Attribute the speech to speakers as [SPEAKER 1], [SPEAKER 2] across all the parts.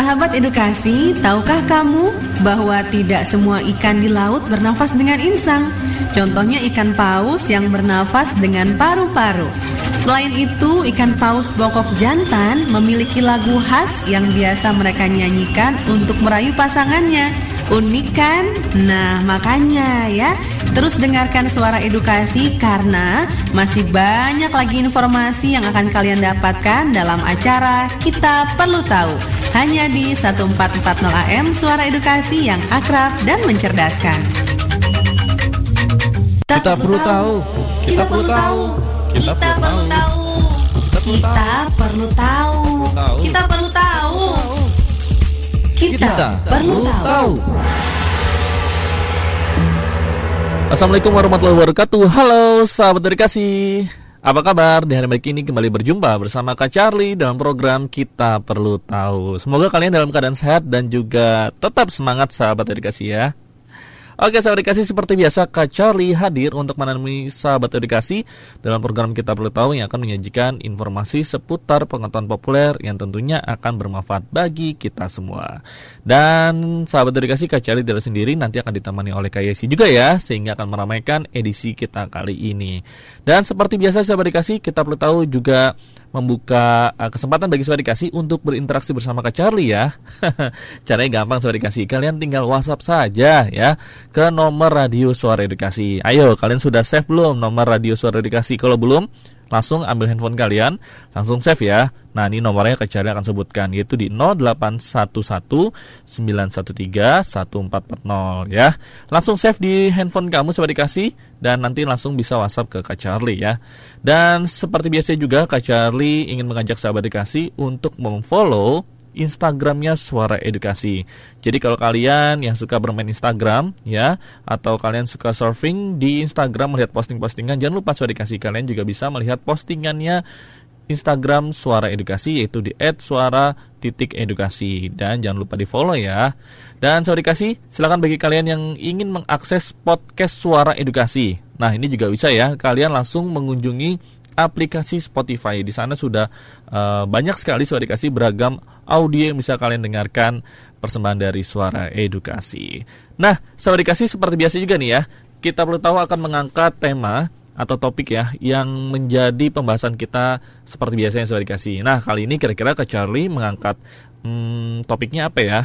[SPEAKER 1] Sahabat edukasi, tahukah kamu bahwa tidak semua ikan di laut bernafas dengan insang? Contohnya ikan paus yang bernafas dengan paru-paru. Selain itu, ikan paus bokok jantan memiliki lagu khas yang biasa mereka nyanyikan untuk merayu pasangannya. Unik kan? Nah, makanya ya, terus dengarkan suara edukasi karena masih banyak lagi informasi yang akan kalian dapatkan dalam acara Kita Perlu Tahu. Hanya di 1440 AM Suara Edukasi yang akrab dan mencerdaskan.
[SPEAKER 2] Kita perlu tahu.
[SPEAKER 1] Kita perlu tahu. Kita perlu tahu. Kita perlu tahu. Kita perlu tahu. Kita perlu tahu.
[SPEAKER 2] Assalamualaikum warahmatullahi wabarakatuh. Halo sahabat dedikasi. Apa kabar? Di hari baik ini kembali berjumpa bersama Kak Charlie dalam program Kita Perlu Tahu. Semoga kalian dalam keadaan sehat dan juga tetap semangat sahabat dedikasi ya. Oke sahabat edukasi seperti biasa Kak Charlie hadir untuk menemani sahabat edukasi dalam program kita perlu tahu yang akan menyajikan informasi seputar pengetahuan populer yang tentunya akan bermanfaat bagi kita semua. Dan sahabat edukasi Kak Charlie dari sendiri nanti akan ditemani oleh Kak Yesi juga ya sehingga akan meramaikan edisi kita kali ini. Dan seperti biasa sahabat edukasi kita perlu tahu juga membuka uh, kesempatan bagi Sobat Dikasih untuk berinteraksi bersama Kak Charlie ya. Caranya gampang Sobat Dikasih. Kalian tinggal WhatsApp saja ya ke nomor radio Suara Edukasi. Ayo, kalian sudah save belum nomor radio Suara Edukasi? Kalau belum, langsung ambil handphone kalian, langsung save ya. Nah, ini nomornya Kecari akan sebutkan yaitu di 0811 913 1440 ya. Langsung save di handphone kamu coba dikasih dan nanti langsung bisa WhatsApp ke Kak Charlie ya. Dan seperti biasa juga Kak Charlie ingin mengajak sahabat dikasih untuk memfollow Instagramnya Suara Edukasi. Jadi kalau kalian yang suka bermain Instagram ya atau kalian suka surfing di Instagram melihat posting-postingan, jangan lupa Suara Edukasi kalian juga bisa melihat postingannya Instagram Suara Edukasi yaitu di @suara edukasi dan jangan lupa di follow ya. Dan Suara Edukasi silakan bagi kalian yang ingin mengakses podcast Suara Edukasi. Nah ini juga bisa ya kalian langsung mengunjungi aplikasi Spotify. Di sana sudah uh, banyak sekali suara dikasih beragam audio yang bisa kalian dengarkan persembahan dari suara edukasi. Nah, suara dikasih seperti biasa juga nih ya. Kita perlu tahu akan mengangkat tema atau topik ya yang menjadi pembahasan kita seperti biasanya suara dikasih. Nah, kali ini kira-kira ke Charlie mengangkat hmm, topiknya apa ya?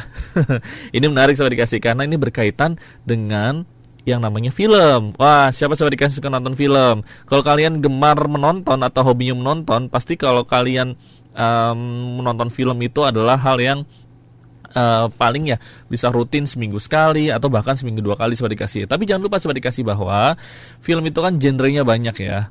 [SPEAKER 2] ini menarik suara dikasih karena ini berkaitan dengan yang namanya film. Wah, siapa siapa dikasih suka nonton film? Kalau kalian gemar menonton atau hobinya menonton, pasti kalau kalian um, menonton film itu adalah hal yang uh, paling ya bisa rutin seminggu sekali atau bahkan seminggu dua kali sudah dikasih. Tapi jangan lupa sudah dikasih bahwa film itu kan genrenya banyak ya.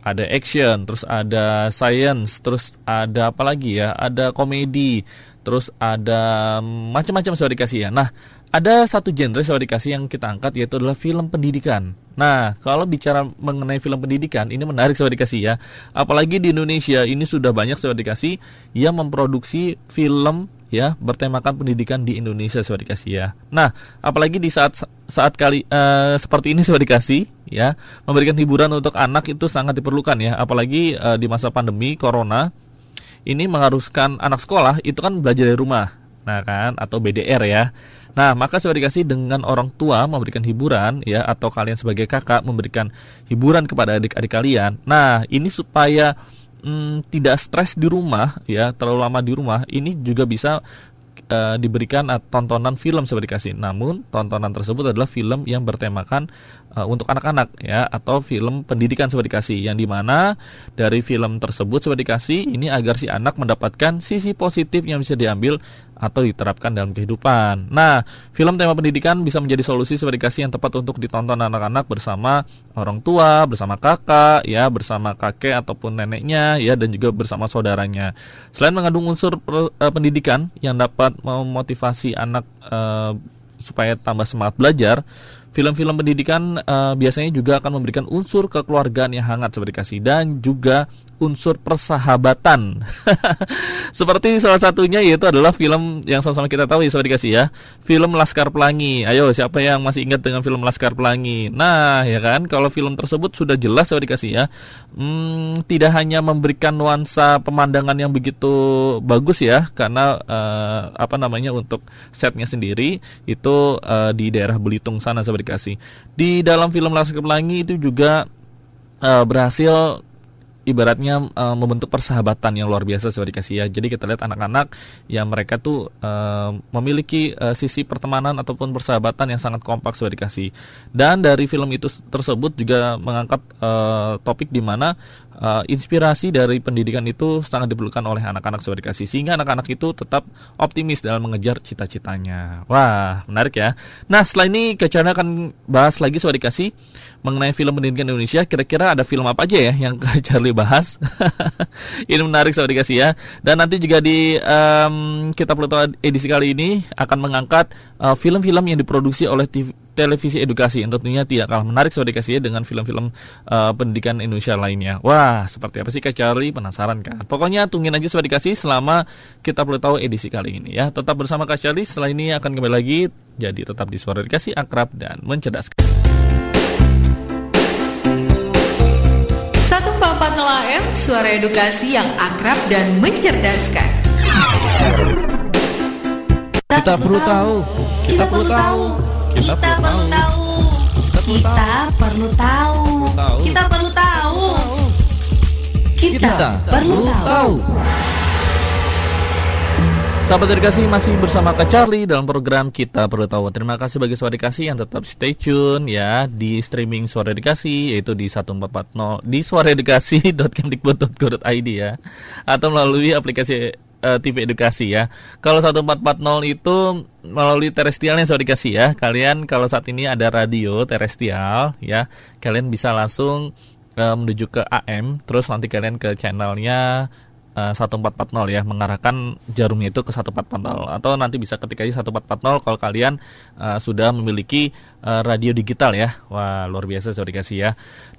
[SPEAKER 2] Ada action, terus ada science, terus ada apa lagi ya? Ada komedi, terus ada macam-macam sudah dikasih ya. Nah, ada satu genre saya dikasih yang kita angkat yaitu adalah film pendidikan. Nah, kalau bicara mengenai film pendidikan, ini menarik saya dikasih ya. Apalagi di Indonesia ini sudah banyak saya dikasih yang memproduksi film ya bertemakan pendidikan di Indonesia saya dikasih ya. Nah, apalagi di saat saat kali uh, seperti ini saya dikasih ya, memberikan hiburan untuk anak itu sangat diperlukan ya. Apalagi uh, di masa pandemi corona ini mengharuskan anak sekolah itu kan belajar dari rumah. Nah, kan atau BDR ya. Nah, maka sudah dikasih dengan orang tua memberikan hiburan ya atau kalian sebagai kakak memberikan hiburan kepada adik-adik kalian. Nah, ini supaya hmm, tidak stres di rumah ya, terlalu lama di rumah, ini juga bisa uh, diberikan uh, tontonan film seperti dikasih. Namun tontonan tersebut adalah film yang bertemakan uh, untuk anak-anak ya atau film pendidikan seperti dikasih yang di mana dari film tersebut seperti dikasih ini agar si anak mendapatkan sisi positif yang bisa diambil atau diterapkan dalam kehidupan. Nah, film tema pendidikan bisa menjadi solusi seperti kasih yang tepat untuk ditonton anak-anak bersama orang tua, bersama kakak, ya, bersama kakek ataupun neneknya, ya, dan juga bersama saudaranya. Selain mengandung unsur uh, pendidikan yang dapat memotivasi anak uh, supaya tambah semangat belajar, film-film pendidikan uh, biasanya juga akan memberikan unsur kekeluargaan yang hangat seperti kasih dan juga unsur persahabatan. Seperti salah satunya yaitu adalah film yang sama-sama kita tahu ya dikasih ya. Film Laskar Pelangi. Ayo siapa yang masih ingat dengan film Laskar Pelangi? Nah, ya kan kalau film tersebut sudah jelas sobat dikasih ya. Hmm, tidak hanya memberikan nuansa pemandangan yang begitu bagus ya karena uh, apa namanya untuk setnya sendiri itu uh, di daerah Belitung sana sobat dikasih. Di dalam film Laskar Pelangi itu juga uh, berhasil ibaratnya uh, membentuk persahabatan yang luar biasa sudah dikasih ya. Jadi kita lihat anak-anak yang mereka tuh uh, memiliki uh, sisi pertemanan ataupun persahabatan yang sangat kompak sudah dikasih. Dan dari film itu tersebut juga mengangkat uh, topik di mana uh, inspirasi dari pendidikan itu sangat diperlukan oleh anak-anak sudah dikasih sehingga anak-anak itu tetap optimis dalam mengejar cita-citanya. Wah, menarik ya. Nah, setelah ini Kecana akan bahas lagi sudah dikasih mengenai film pendidikan Indonesia. Kira-kira ada film apa aja ya yang Charlie bahas? ini menarik sobat dikasih ya. Dan nanti juga di um, kita tahu edisi kali ini akan mengangkat uh, film-film uh, yang diproduksi oleh TV, televisi edukasi yang tentunya tidak kalah menarik sobat dikasih ya dengan film-film uh, pendidikan Indonesia lainnya. Wah, seperti apa sih Kak Charlie? Penasaran kan? Pokoknya tungguin aja sobat dikasih selama kita perlu tahu edisi kali ini ya. Tetap bersama Kak Charlie. Setelah ini akan kembali lagi. Jadi tetap di suara dikasih akrab dan mencerdaskan.
[SPEAKER 1] 144 AM, suara edukasi yang akrab dan mencerdaskan.
[SPEAKER 2] Kita perlu tahu. Kita perlu tahu.
[SPEAKER 1] Kita perlu tahu. Kita perlu tahu. Kita perlu tahu. Kita perlu tahu.
[SPEAKER 2] Sahabat edukasi masih bersama Kak Charlie dalam program Kita Perlu Tahu. Terima kasih bagi suara edukasi yang tetap stay tune ya di streaming suara edukasi yaitu di 1440 di suaraedukasi.kemdikbud.go.id ya atau melalui aplikasi uh, TV edukasi ya. Kalau 1440 itu melalui terestrialnya suara edukasi ya. Kalian kalau saat ini ada radio terestrial ya, kalian bisa langsung uh, menuju ke AM terus nanti kalian ke channelnya 1440 eh, ya mengarahkan jarumnya itu ke 1440 atau nanti bisa ketik aja 1440 kalau kalian uh, sudah memiliki uh, radio digital ya. Wah luar biasa saya dikasih ya.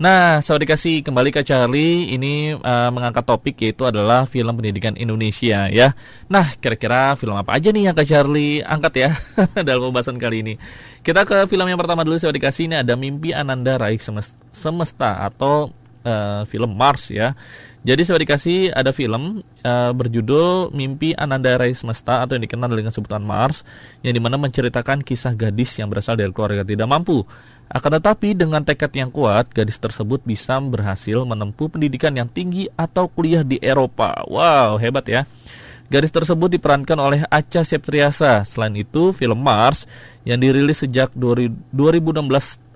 [SPEAKER 2] Nah saya dikasih kembali ke Charlie. Ini uh, mengangkat topik yaitu adalah film pendidikan Indonesia ya. Nah kira-kira film apa aja nih yang Kak Charlie angkat ya dalam pembahasan kali ini? Kita ke film yang pertama dulu saya dikasih. Ini ada Mimpi Ananda Raih Semesta atau uh, film Mars ya jadi saya dikasih ada film uh, berjudul Mimpi Ananda Rai Semesta atau yang dikenal dengan sebutan Mars yang di mana menceritakan kisah gadis yang berasal dari keluarga tidak mampu. Akan tetapi dengan tekad yang kuat, gadis tersebut bisa berhasil menempuh pendidikan yang tinggi atau kuliah di Eropa. Wow, hebat ya. Gadis tersebut diperankan oleh Acha Septriasa. Selain itu, film Mars yang dirilis sejak 2016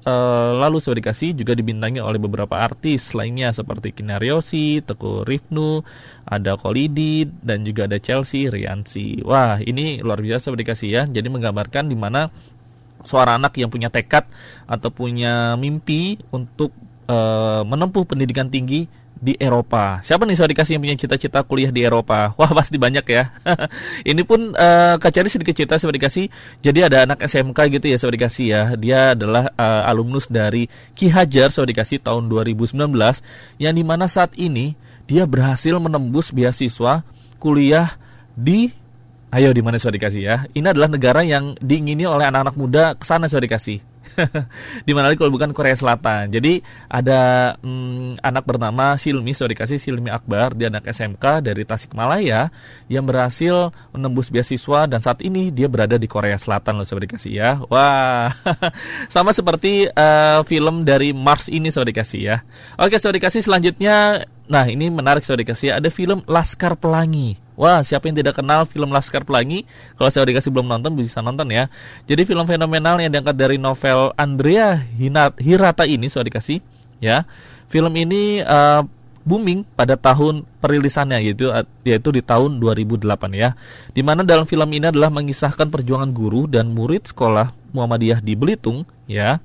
[SPEAKER 2] uh, lalu sudah dikasih juga dibintangi oleh beberapa artis lainnya seperti Kinariosi, Teguh Rifnu, ada Kolidi dan juga ada Chelsea Riansi. Wah, ini luar biasa sudah dikasih ya. Jadi menggambarkan di mana seorang anak yang punya tekad atau punya mimpi untuk uh, menempuh pendidikan tinggi di Eropa. Siapa nih saya dikasih yang punya cita-cita kuliah di Eropa? Wah pasti banyak ya. ini pun uh, Kak Cari sedikit cerita saya dikasih. Jadi ada anak SMK gitu ya saya dikasih ya. Dia adalah uh, alumnus dari Ki Hajar saya dikasih tahun 2019 yang di mana saat ini dia berhasil menembus beasiswa kuliah di Ayo di mana saya dikasih ya. Ini adalah negara yang diingini oleh anak-anak muda ke sana saya dikasih di mana lagi kalau bukan Korea Selatan. Jadi ada hmm, anak bernama Silmi, sudah dikasih Silmi Akbar, dia anak SMK dari Tasikmalaya yang berhasil menembus beasiswa dan saat ini dia berada di Korea Selatan loh sudah dikasih ya. Wah, sama seperti uh, film dari Mars ini sudah dikasih ya. Oke, sudah dikasih selanjutnya Nah ini menarik sudah dikasih ada film Laskar Pelangi Wah siapa yang tidak kenal film Laskar Pelangi Kalau saya dikasih belum nonton bisa nonton ya Jadi film fenomenal yang diangkat dari novel Andrea Hirata ini sudah dikasih ya Film ini uh, booming pada tahun perilisannya yaitu yaitu di tahun 2008 ya. Di mana dalam film ini adalah mengisahkan perjuangan guru dan murid sekolah Muhammadiyah di Belitung ya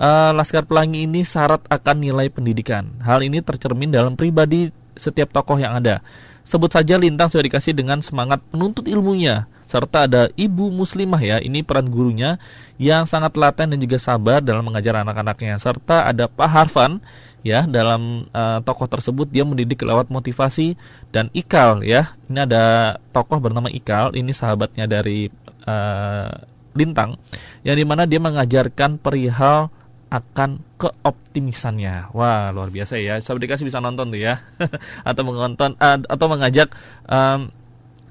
[SPEAKER 2] uh, Laskar Pelangi ini syarat akan nilai pendidikan. Hal ini tercermin dalam pribadi setiap tokoh yang ada. Sebut saja Lintang sudah dikasih dengan semangat penuntut ilmunya, serta ada ibu muslimah ya, ini peran gurunya yang sangat laten dan juga sabar dalam mengajar anak-anaknya, serta ada Pak Harfan ya dalam uh, tokoh tersebut dia mendidik lewat motivasi dan Ikal ya. Ini ada tokoh bernama Ikal ini sahabatnya dari uh, Lintang yang di mana dia mengajarkan perihal akan keoptimisannya. Wah, luar biasa ya. Sahabat dikasih bisa nonton tuh ya. atau menonton atau mengajak um,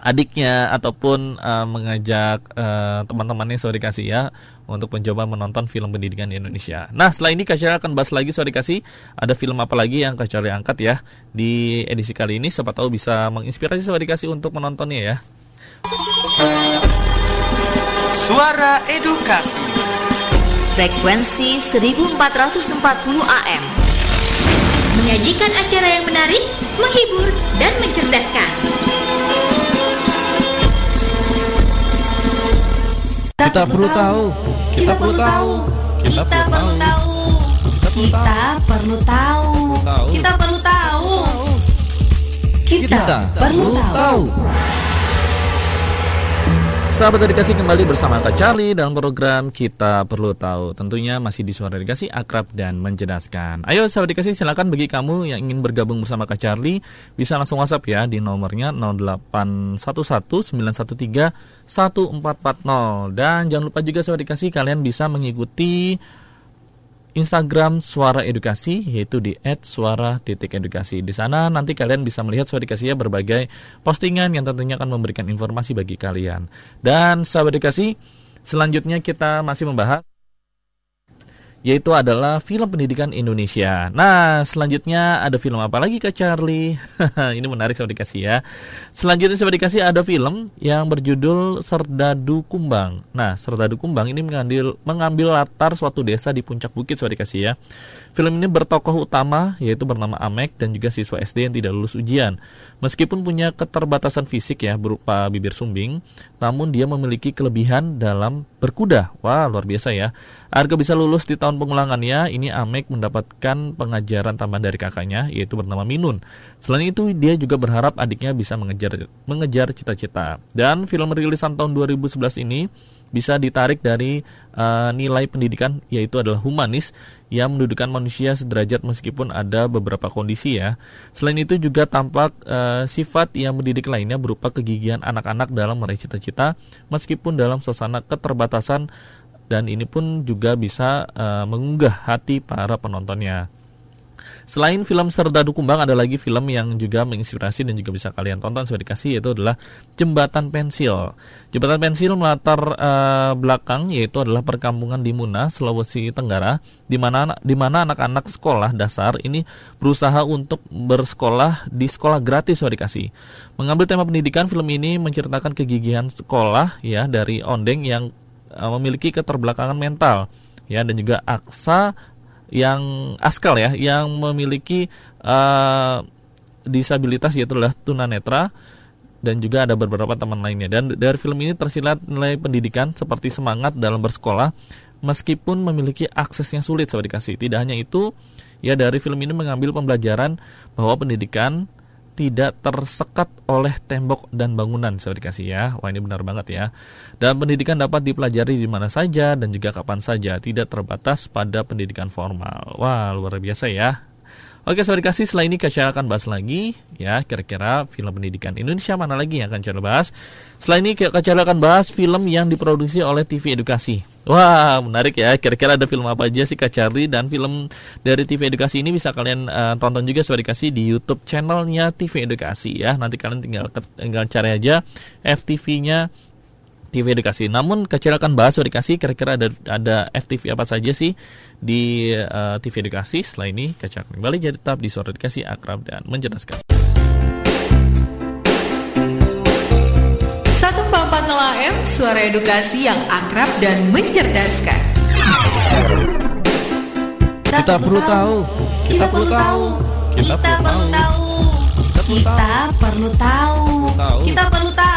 [SPEAKER 2] adiknya ataupun uh, mengajak uh, teman-temannya sorry kasih ya untuk mencoba menonton film pendidikan di Indonesia. Nah setelah ini Kak akan bahas lagi sorry kasih ada film apa lagi yang Kak angkat ya di edisi kali ini siapa tahu bisa menginspirasi sorry kasih untuk menontonnya ya.
[SPEAKER 3] Suara Edukasi
[SPEAKER 4] Frekuensi 1440 AM Menyajikan acara yang menarik, menghibur, dan mencerdaskan
[SPEAKER 2] Kita perlu tahu. Kita perlu tahu.
[SPEAKER 1] Kita perlu tahu. Kita perlu tahu. Kita perlu tahu. Kita perlu tahu.
[SPEAKER 2] Sahabat Dedikasi kembali bersama Kak Charlie dalam program Kita Perlu Tahu. Tentunya masih di Suara Dedikasi akrab dan menjedaskan Ayo sahabat Dedikasi silakan bagi kamu yang ingin bergabung bersama Kak Charlie Bisa langsung WhatsApp ya di nomornya 0811-913-1440 Dan jangan lupa juga sahabat Dedikasi kalian bisa mengikuti Instagram Suara Edukasi yaitu di @suara.edukasi. Di sana nanti kalian bisa melihat Suara Edukasi ya berbagai postingan yang tentunya akan memberikan informasi bagi kalian. Dan sahabat edukasi, selanjutnya kita masih membahas yaitu adalah film pendidikan Indonesia. Nah, selanjutnya ada film apa lagi Kak Charlie? Ini menarik saya dikasih ya. Selanjutnya saya dikasih ada film yang berjudul Serdadu Kumbang. Nah, Serdadu Kumbang ini mengambil mengambil latar suatu desa di puncak bukit saya dikasih ya. Film ini bertokoh utama yaitu bernama Amek dan juga siswa SD yang tidak lulus ujian. Meskipun punya keterbatasan fisik ya berupa bibir sumbing, namun dia memiliki kelebihan dalam berkuda. Wah, luar biasa ya. Agar bisa lulus di tahun pengulangannya, ini Amek mendapatkan pengajaran tambahan dari kakaknya yaitu bernama Minun. Selain itu, dia juga berharap adiknya bisa mengejar mengejar cita-cita. Dan film rilisan tahun 2011 ini bisa ditarik dari uh, nilai pendidikan yaitu adalah humanis yang mendudukan manusia sederajat meskipun ada beberapa kondisi ya. Selain itu juga tampak uh, sifat yang mendidik lainnya berupa kegigihan anak-anak dalam meraih cita-cita meskipun dalam suasana keterbatasan dan ini pun juga bisa uh, mengunggah hati para penontonnya. Selain film Serdadu Kumbang ada lagi film yang juga menginspirasi dan juga bisa kalian tonton sudah dikasih yaitu adalah Jembatan Pensil. Jembatan Pensil melatar uh, belakang yaitu adalah perkampungan di Muna, Sulawesi Tenggara di mana di mana anak-anak sekolah dasar ini berusaha untuk bersekolah di sekolah gratis sudah dikasih. Mengambil tema pendidikan film ini menceritakan kegigihan sekolah ya dari Ondeng yang uh, memiliki keterbelakangan mental ya dan juga Aksa yang askal ya yang memiliki uh, disabilitas yaitu adalah tunanetra dan juga ada beberapa teman lainnya. Dan dari film ini tersilat nilai pendidikan seperti semangat dalam bersekolah meskipun memiliki akses yang sulit saya dikasih. Tidak hanya itu ya dari film ini mengambil pembelajaran bahwa pendidikan tidak tersekat oleh tembok dan bangunan saya dikasih ya. Wah ini benar banget ya. Dan pendidikan dapat dipelajari di mana saja dan juga kapan saja, tidak terbatas pada pendidikan formal. Wah luar biasa ya. Oke, saudara kasih setelah ini Kaca akan bahas lagi ya kira-kira film pendidikan Indonesia mana lagi yang akan Kaca bahas. Setelah ini Kaca akan bahas film yang diproduksi oleh TV Edukasi. Wah, menarik ya. Kira-kira ada film apa aja sih Kak Charlie dan film dari TV Edukasi ini bisa kalian uh, tonton juga sudah dikasih di YouTube channelnya TV Edukasi ya. Nanti kalian tinggal tinggal cari aja FTV-nya TV Edukasi. Namun kecil akan bahas dikasih kira-kira ada ada FTV apa saja sih di uh, TV Edukasi. Setelah ini kecil akan kembali jadi tetap di Suara Edukasi akrab dan menjelaskan.
[SPEAKER 1] 144 Nela M, suara edukasi yang akrab dan mencerdaskan.
[SPEAKER 2] Kita perlu tahu. Kita perlu tahu.
[SPEAKER 1] Kita perlu tahu. Kita perlu tahu. Kita perlu tahu. Kita perlu tahu.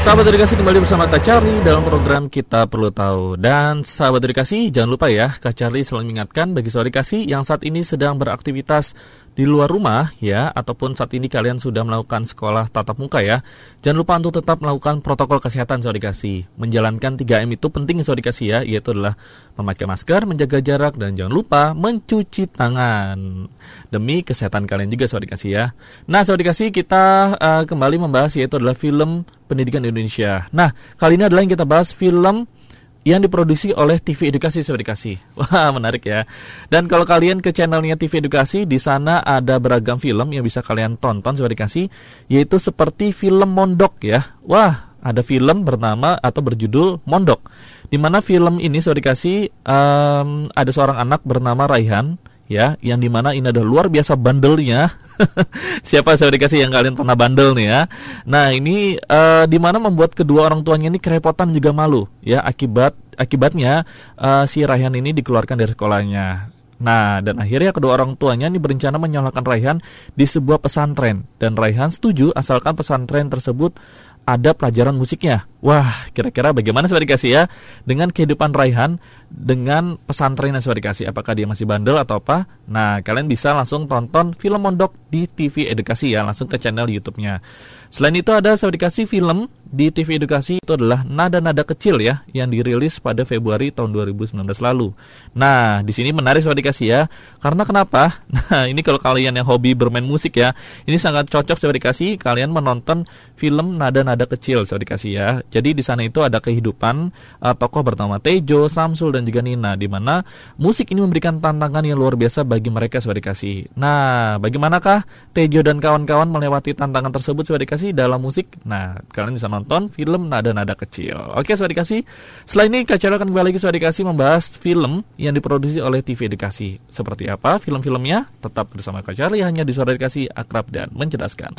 [SPEAKER 2] Sahabat edukasi kembali bersama Kak Charlie dalam program Kita Perlu Tahu. Dan sahabat edukasi jangan lupa ya Kak Charlie selalu mengingatkan bagi sahabat edukasi yang saat ini sedang beraktivitas di luar rumah ya ataupun saat ini kalian sudah melakukan sekolah tatap muka ya jangan lupa untuk tetap melakukan protokol kesehatan saudara dikasih. Menjalankan 3M itu penting saudara dikasih ya yaitu adalah memakai masker menjaga jarak dan jangan lupa mencuci tangan. Demi kesehatan kalian juga saudara dikasih ya. Nah saudara dikasih kita uh, kembali membahas yaitu adalah film pendidikan Indonesia. Nah kali ini adalah yang kita bahas film yang diproduksi oleh TV Edukasi Sobat Edukasi. Wah, menarik ya. Dan kalau kalian ke channelnya TV Edukasi, di sana ada beragam film yang bisa kalian tonton Sobat Edukasi, yaitu seperti film Mondok ya. Wah, ada film bernama atau berjudul Mondok. Di mana film ini Sobat Edukasi um, ada seorang anak bernama Raihan ya, yang di mana ini adalah luar biasa bandelnya. Siapa saya dikasih yang kalian pernah bandel nih ya. Nah ini uh, di mana membuat kedua orang tuanya ini kerepotan juga malu ya akibat akibatnya uh, si Rayhan ini dikeluarkan dari sekolahnya. Nah, dan akhirnya kedua orang tuanya ini berencana menyalakan Raihan di sebuah pesantren. Dan Raihan setuju asalkan pesantren tersebut ada pelajaran musiknya. Wah, kira-kira bagaimana sudah dikasih ya dengan kehidupan Raihan dengan pesantren yang sudah dikasih? Apakah dia masih bandel atau apa? Nah, kalian bisa langsung tonton film Mondok di TV Edukasi ya, langsung ke channel YouTube-nya. Selain itu ada saya dikasih film di TV Edukasi itu adalah Nada-nada kecil ya yang dirilis pada Februari tahun 2019 lalu. Nah, di sini menarik saya dikasih ya. Karena kenapa? Nah, ini kalau kalian yang hobi bermain musik ya, ini sangat cocok saya dikasih kalian menonton film Nada-nada kecil saya dikasih ya. Jadi di sana itu ada kehidupan uh, tokoh bernama Tejo, Samsul dan juga Nina di mana musik ini memberikan tantangan yang luar biasa bagi mereka saya dikasih. Nah, bagaimanakah Tejo dan kawan-kawan melewati tantangan tersebut dikasih edukasi dalam musik. Nah, kalian bisa nonton film Nada-Nada Kecil. Oke, Sobat Edukasi. Setelah ini Kak akan kembali lagi Sobat Edukasi membahas film yang diproduksi oleh TV Edukasi. Seperti apa film-filmnya? Tetap bersama Kak Charlie hanya di Suara Edukasi Akrab dan Mencerdaskan.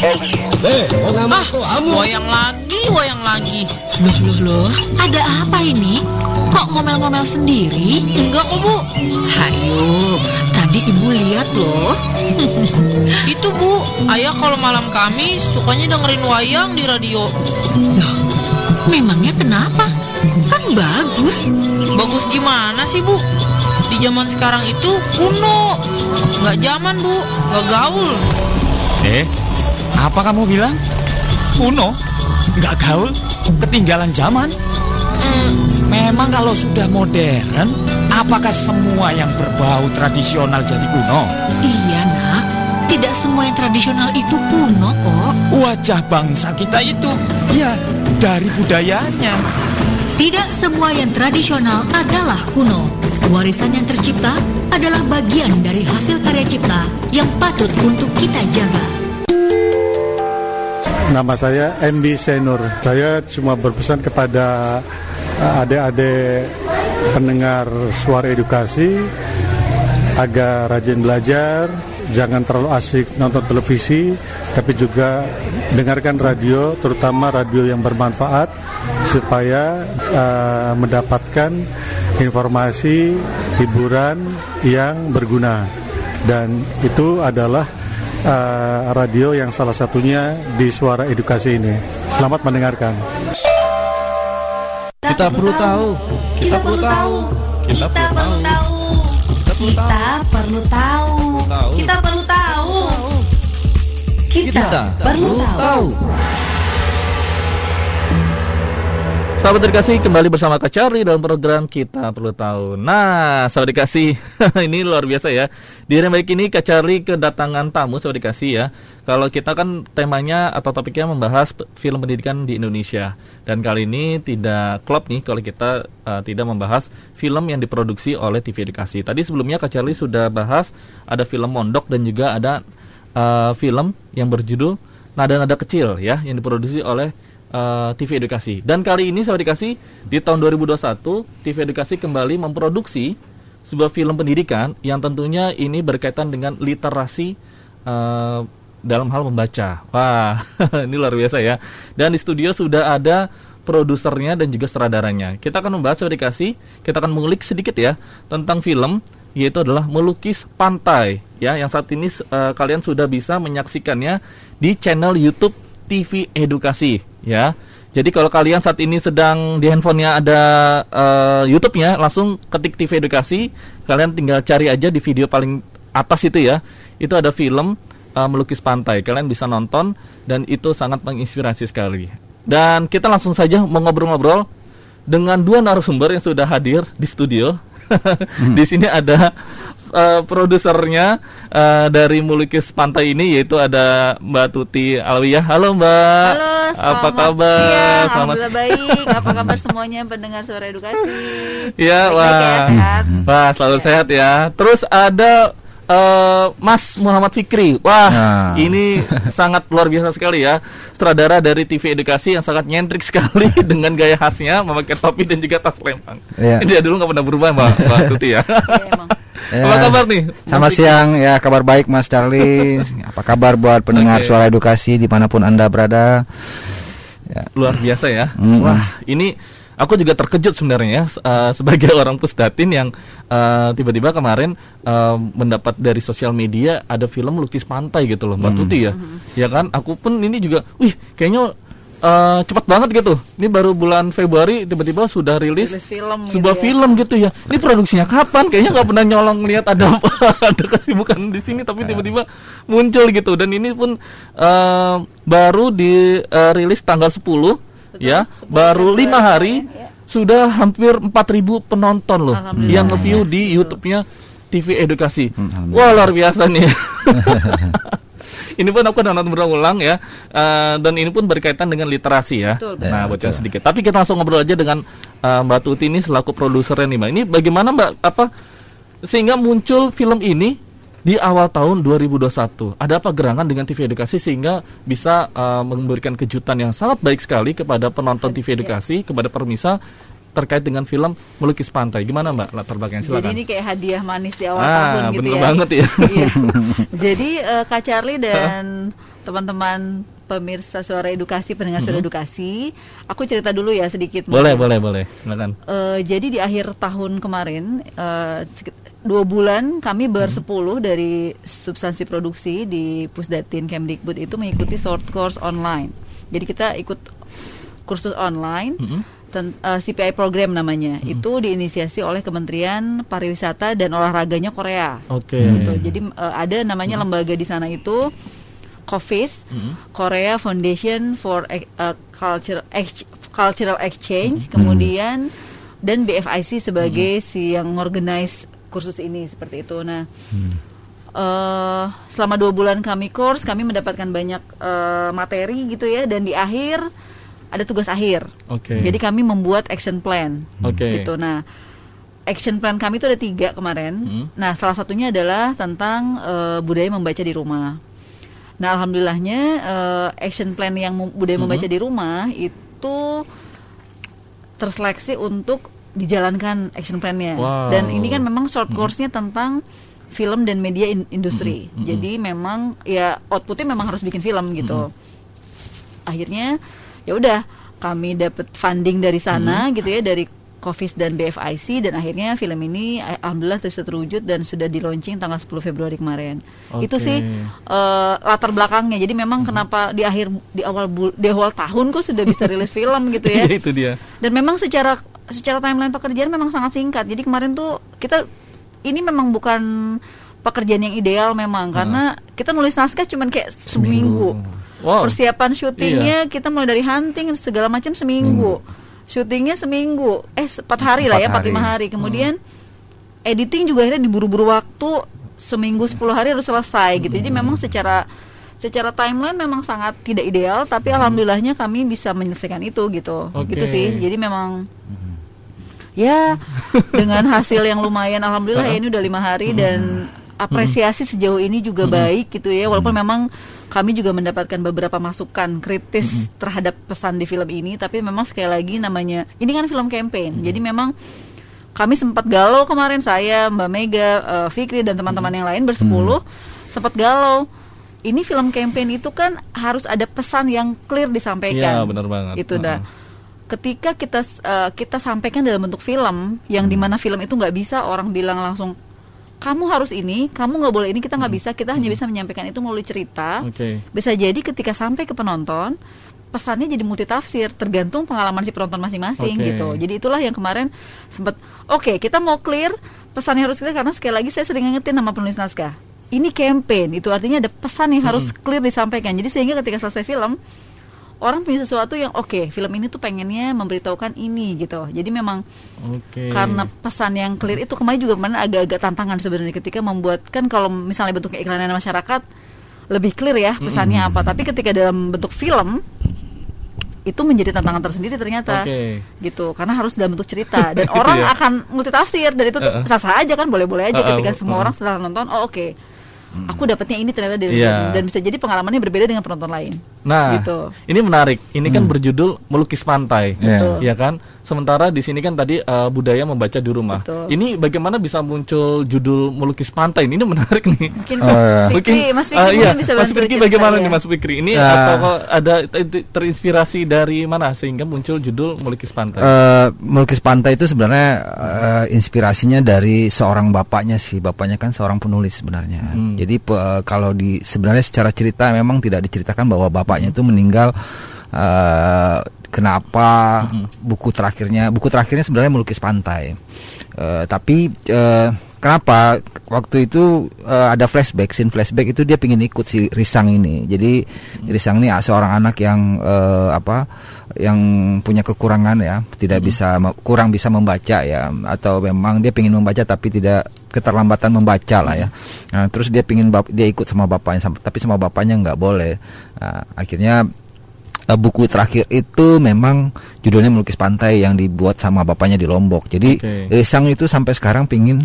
[SPEAKER 5] Eh, ah, wayang lagi, wayang lagi.
[SPEAKER 4] Loh, loh, loh, ada apa ini? Kok ngomel-ngomel sendiri?
[SPEAKER 5] Enggak kok, Bu.
[SPEAKER 4] Hayo, tadi Ibu lihat loh.
[SPEAKER 5] Itu, Bu. Ayah kalau malam kami sukanya dengerin wayang di radio.
[SPEAKER 4] Loh, memangnya kenapa? Kan bagus.
[SPEAKER 5] Bagus gimana sih, Bu? Di zaman sekarang itu kuno. Nggak zaman, Bu. Nggak gaul.
[SPEAKER 6] Eh, apa kamu bilang? Kuno? Nggak gaul? Ketinggalan zaman? Hmm, memang kalau sudah modern, apakah semua yang berbau tradisional jadi kuno?
[SPEAKER 4] Iya, nak. Tidak semua yang tradisional itu kuno kok.
[SPEAKER 6] Wajah bangsa kita itu, ya, dari budayanya.
[SPEAKER 4] Tidak semua yang tradisional adalah kuno. Warisan yang tercipta adalah bagian dari hasil karya cipta yang patut untuk kita jaga.
[SPEAKER 7] Nama saya MB Senur. Saya cuma berpesan kepada eh, adik-adik pendengar suara edukasi agar rajin belajar, jangan terlalu asik nonton televisi, tapi juga dengarkan radio, terutama radio yang bermanfaat supaya uh, mendapatkan informasi hiburan yang berguna. Dan itu adalah uh, radio yang salah satunya di Suara Edukasi ini. Selamat mendengarkan.
[SPEAKER 2] Kita perlu tahu. Kita perlu tahu.
[SPEAKER 1] Kita perlu tahu. Kita perlu tahu. Kita perlu tahu. Kita perlu tahu.
[SPEAKER 2] Sahabat dikasih kembali bersama Kak Charlie dalam program kita perlu tahu. Nah, sahabat dikasih ini luar biasa ya. Di hari baik ini Kak Charlie kedatangan tamu sahabat dikasih ya. Kalau kita kan temanya atau topiknya membahas film pendidikan di Indonesia dan kali ini tidak klop nih kalau kita uh, tidak membahas film yang diproduksi oleh TV Edukasi. Tadi sebelumnya Kak Charlie sudah bahas ada film Mondok dan juga ada uh, film yang berjudul Nada-nada kecil ya yang diproduksi oleh uh, eh, TV Edukasi. Dan kali ini saya dikasih di tahun 2021 TV Edukasi kembali memproduksi sebuah film pendidikan yang tentunya ini berkaitan dengan literasi uh, dalam hal membaca. Wah, ini luar biasa ya. Dan di studio sudah ada produsernya dan juga sutradaranya. Kita akan membahas edukasi, kita akan mengulik sedikit ya tentang film yaitu adalah melukis pantai ya yang saat ini uh, kalian sudah bisa menyaksikannya di channel YouTube TV Edukasi ya. Jadi kalau kalian saat ini sedang di handphonenya ada uh, YouTube-nya, langsung ketik TV Edukasi, kalian tinggal cari aja di video paling atas itu ya. Itu ada film uh, melukis pantai. Kalian bisa nonton dan itu sangat menginspirasi sekali. Dan kita langsung saja mengobrol-ngobrol dengan dua narasumber yang sudah hadir di studio. Hmm. di sini ada uh, produsernya uh, dari Mulukis Pantai ini yaitu ada Mbak Tuti Alwiyah. Halo Mbak.
[SPEAKER 8] Halo.
[SPEAKER 2] Apa kabar?
[SPEAKER 8] Iya, selamat. baik. Apa kabar semuanya pendengar suara edukasi?
[SPEAKER 2] Iya, wah. Ya, sehat. Wah, selalu ya. sehat ya. Terus ada uh, Mas Muhammad Fikri. Wah, nah. ini sangat luar biasa sekali ya. Sutradara dari TV Edukasi yang sangat nyentrik sekali dengan gaya khasnya memakai topi dan juga tas lempang. Yeah. Dia dulu nggak pernah berubah Mbak, Mbak Tuti ya.
[SPEAKER 9] Ya, Apa kabar nih? Selamat siang ya kabar baik Mas Charlie. Apa kabar buat pendengar okay. suara edukasi di mana pun anda berada?
[SPEAKER 2] Ya. Luar biasa ya. Mm -hmm. Wah ini aku juga terkejut sebenarnya uh, sebagai orang pusdatin yang uh, tiba-tiba kemarin uh, mendapat dari sosial media ada film lukis pantai gitu loh Mbak hmm. Tuti ya. Hmm. Ya kan? Aku pun ini juga, wih kayaknya uh, cepat banget gitu. Ini baru bulan Februari tiba-tiba sudah rilis, rilis film sebuah gitu ya. film gitu ya. Ini produksinya kapan? Kayaknya nggak pernah nyolong lihat ada ada kesibukan di sini tapi tiba-tiba muncul gitu. Dan ini pun uh, baru dirilis uh, tanggal 10 ya baru lima hari ya. sudah hampir 4000 penonton loh yang nge-view di YouTube-nya TV Edukasi. Wah luar biasa nih. ini pun aku udah nonton berulang ya uh, dan ini pun berkaitan dengan literasi ya. Betul, Nah bocah sedikit. Tapi kita langsung ngobrol aja dengan uh, Mbak Tuti ini selaku produsernya nih Mbak. Ini bagaimana Mbak apa sehingga muncul film ini di awal tahun 2021. Ada apa gerangan dengan TV Edukasi sehingga bisa uh, memberikan kejutan yang sangat baik sekali kepada penonton TV Edukasi, kepada permisa terkait dengan film Melukis Pantai. Gimana Mbak latar belakangnya? Silakan.
[SPEAKER 8] Jadi ini kayak hadiah manis di awal ah, tahun gitu
[SPEAKER 2] bener ya. banget ya.
[SPEAKER 8] iya. Jadi uh, Kak Charlie dan teman-teman pemirsa suara edukasi pendengar suara mm -hmm. edukasi aku cerita dulu ya sedikit
[SPEAKER 2] boleh boleh boleh silakan
[SPEAKER 8] uh, jadi di akhir tahun kemarin uh, dua bulan kami bersepuluh hmm. dari substansi produksi di Pusdatin Kemdikbud itu mengikuti short course online. Jadi kita ikut kursus online. Hmm. Ten, uh, eh, CPI program namanya hmm. itu diinisiasi oleh Kementerian Pariwisata dan Olahraganya Korea.
[SPEAKER 2] Oke. Okay.
[SPEAKER 8] Gitu. Jadi uh, ada namanya hmm. lembaga di sana itu COFIS, hmm. Korea Foundation for uh, Culture Ex Cultural Exchange, hmm. kemudian dan BFIC sebagai hmm. si yang organize kursus ini seperti itu. Nah, hmm. uh, selama dua bulan kami course, kami mendapatkan banyak uh, materi gitu ya, dan di akhir ada tugas akhir.
[SPEAKER 2] Okay.
[SPEAKER 8] Jadi kami membuat action plan.
[SPEAKER 2] Okay.
[SPEAKER 8] Gitu. Nah, action plan kami itu ada tiga kemarin. Hmm. Nah, salah satunya adalah tentang uh, budaya membaca di rumah. Nah, alhamdulillahnya uh, action plan yang budaya hmm. membaca di rumah itu terseleksi untuk dijalankan action plan-nya. Wow. Dan ini kan memang short course-nya tentang film dan media in industri. Mm -hmm. Jadi memang ya outputnya memang harus bikin film gitu. Mm -hmm. Akhirnya ya udah kami dapat funding dari sana mm -hmm. gitu ya dari Covis dan BFIC dan akhirnya film ini alhamdulillah terus terwujud dan sudah di launching tanggal 10 Februari kemarin. Okay. Itu sih uh, latar belakangnya. Jadi memang hmm. kenapa di akhir di awal di awal tahun kok sudah bisa rilis film gitu ya.
[SPEAKER 2] itu dia.
[SPEAKER 8] Dan memang secara secara timeline pekerjaan memang sangat singkat. Jadi kemarin tuh kita ini memang bukan pekerjaan yang ideal memang karena kita nulis naskah cuman kayak seminggu. Wow. Persiapan syutingnya iya. kita mulai dari hunting segala macam seminggu. Hmm syutingnya seminggu eh empat hari lah ya empat lima hari kemudian hmm. editing juga akhirnya diburu-buru waktu seminggu sepuluh hari harus selesai gitu jadi hmm. memang secara secara timeline memang sangat tidak ideal tapi hmm. alhamdulillahnya kami bisa menyelesaikan itu gitu okay. gitu sih jadi memang hmm. ya dengan hasil yang lumayan alhamdulillah ya ini udah lima hari dan apresiasi sejauh ini juga baik gitu ya walaupun memang kami juga mendapatkan beberapa masukan kritis mm -hmm. terhadap pesan di film ini tapi memang sekali lagi namanya ini kan film campaign mm -hmm. jadi memang kami sempat galau kemarin saya Mbak Mega uh, Fikri dan teman-teman mm -hmm. yang lain bersepuluh mm -hmm. sempat galau ini film campaign itu kan harus ada pesan yang clear disampaikan
[SPEAKER 2] ya benar banget
[SPEAKER 8] itu dah ketika kita uh, kita sampaikan dalam bentuk film yang hmm. di mana film itu nggak bisa orang bilang langsung kamu harus ini, kamu nggak boleh ini, kita nggak bisa, kita hanya bisa menyampaikan itu melalui cerita.
[SPEAKER 2] Oke.
[SPEAKER 8] Bisa jadi ketika sampai ke penonton, pesannya jadi multitafsir, tergantung pengalaman si penonton masing-masing
[SPEAKER 2] Oke.
[SPEAKER 8] gitu. Jadi itulah yang kemarin sempat, oke kita mau clear, pesannya harus clear karena sekali lagi saya sering ngingetin nama penulis naskah. Ini campaign, itu artinya ada pesan yang harus clear disampaikan. Jadi sehingga ketika selesai film, orang punya sesuatu yang oke, film ini tuh pengennya memberitahukan ini gitu. Jadi memang
[SPEAKER 2] Oke.
[SPEAKER 8] karena pesan yang clear itu kemarin juga kemarin agak-agak tantangan sebenarnya ketika membuat kan kalau misalnya bentuk iklanan masyarakat lebih clear ya pesannya apa tapi ketika dalam bentuk film itu menjadi tantangan tersendiri ternyata
[SPEAKER 2] Oke.
[SPEAKER 8] gitu karena harus dalam bentuk cerita dan orang
[SPEAKER 2] Iya.
[SPEAKER 8] akan multitafsir dan itu tuh
[SPEAKER 2] Uh-uh.
[SPEAKER 8] sah-sah aja kan boleh-boleh aja
[SPEAKER 2] Uh-uh,
[SPEAKER 8] ketika semua
[SPEAKER 2] uh-uh.
[SPEAKER 8] orang setelah nonton oh oke aku dapatnya ini ternyata dari
[SPEAKER 2] Iya.
[SPEAKER 8] dan bisa jadi pengalamannya berbeda dengan penonton lain
[SPEAKER 2] Nah,
[SPEAKER 8] gitu
[SPEAKER 2] ini menarik. Ini kan berjudul melukis pantai,
[SPEAKER 9] Betul.
[SPEAKER 2] ya kan? Sementara di sini kan tadi eh, budaya membaca di rumah.
[SPEAKER 8] Betul.
[SPEAKER 2] Ini bagaimana bisa muncul judul melukis pantai? Ini menarik nih.
[SPEAKER 8] mungkin
[SPEAKER 9] Oh, iya.
[SPEAKER 8] Fikri, Mas Fikri mungkin
[SPEAKER 2] iya.
[SPEAKER 8] bisa
[SPEAKER 2] Mas Fikri bagaimana
[SPEAKER 8] ya.
[SPEAKER 2] nih Mas Fikri? Ini
[SPEAKER 9] Ya.
[SPEAKER 2] atau ada ter- terinspirasi dari mana sehingga muncul judul melukis pantai?
[SPEAKER 9] Eh, melukis pantai itu sebenarnya eh, inspirasinya dari seorang bapaknya sih. Bapaknya kan seorang penulis sebenarnya.
[SPEAKER 2] Hmm.
[SPEAKER 9] Jadi pe- kalau di sebenarnya secara cerita memang tidak diceritakan bahwa bapaknya itu meninggal eh, kenapa buku terakhirnya buku terakhirnya sebenarnya melukis pantai. Eh, tapi eh, kenapa waktu itu eh, ada flashback, scene flashback itu dia pingin ikut si Risang ini. Jadi Risang ini seorang anak yang eh, apa yang punya kekurangan ya, tidak bisa me- kurang bisa membaca ya atau memang dia pingin membaca tapi tidak keterlambatan membaca lah ya. Nah, terus dia pingin bap- dia ikut sama bapaknya tapi sama bapaknya nggak boleh. Nah, akhirnya eh, buku terakhir itu memang judulnya melukis pantai yang dibuat sama bapaknya di Lombok. Jadi
[SPEAKER 2] Oke.
[SPEAKER 9] Risang itu sampai sekarang pingin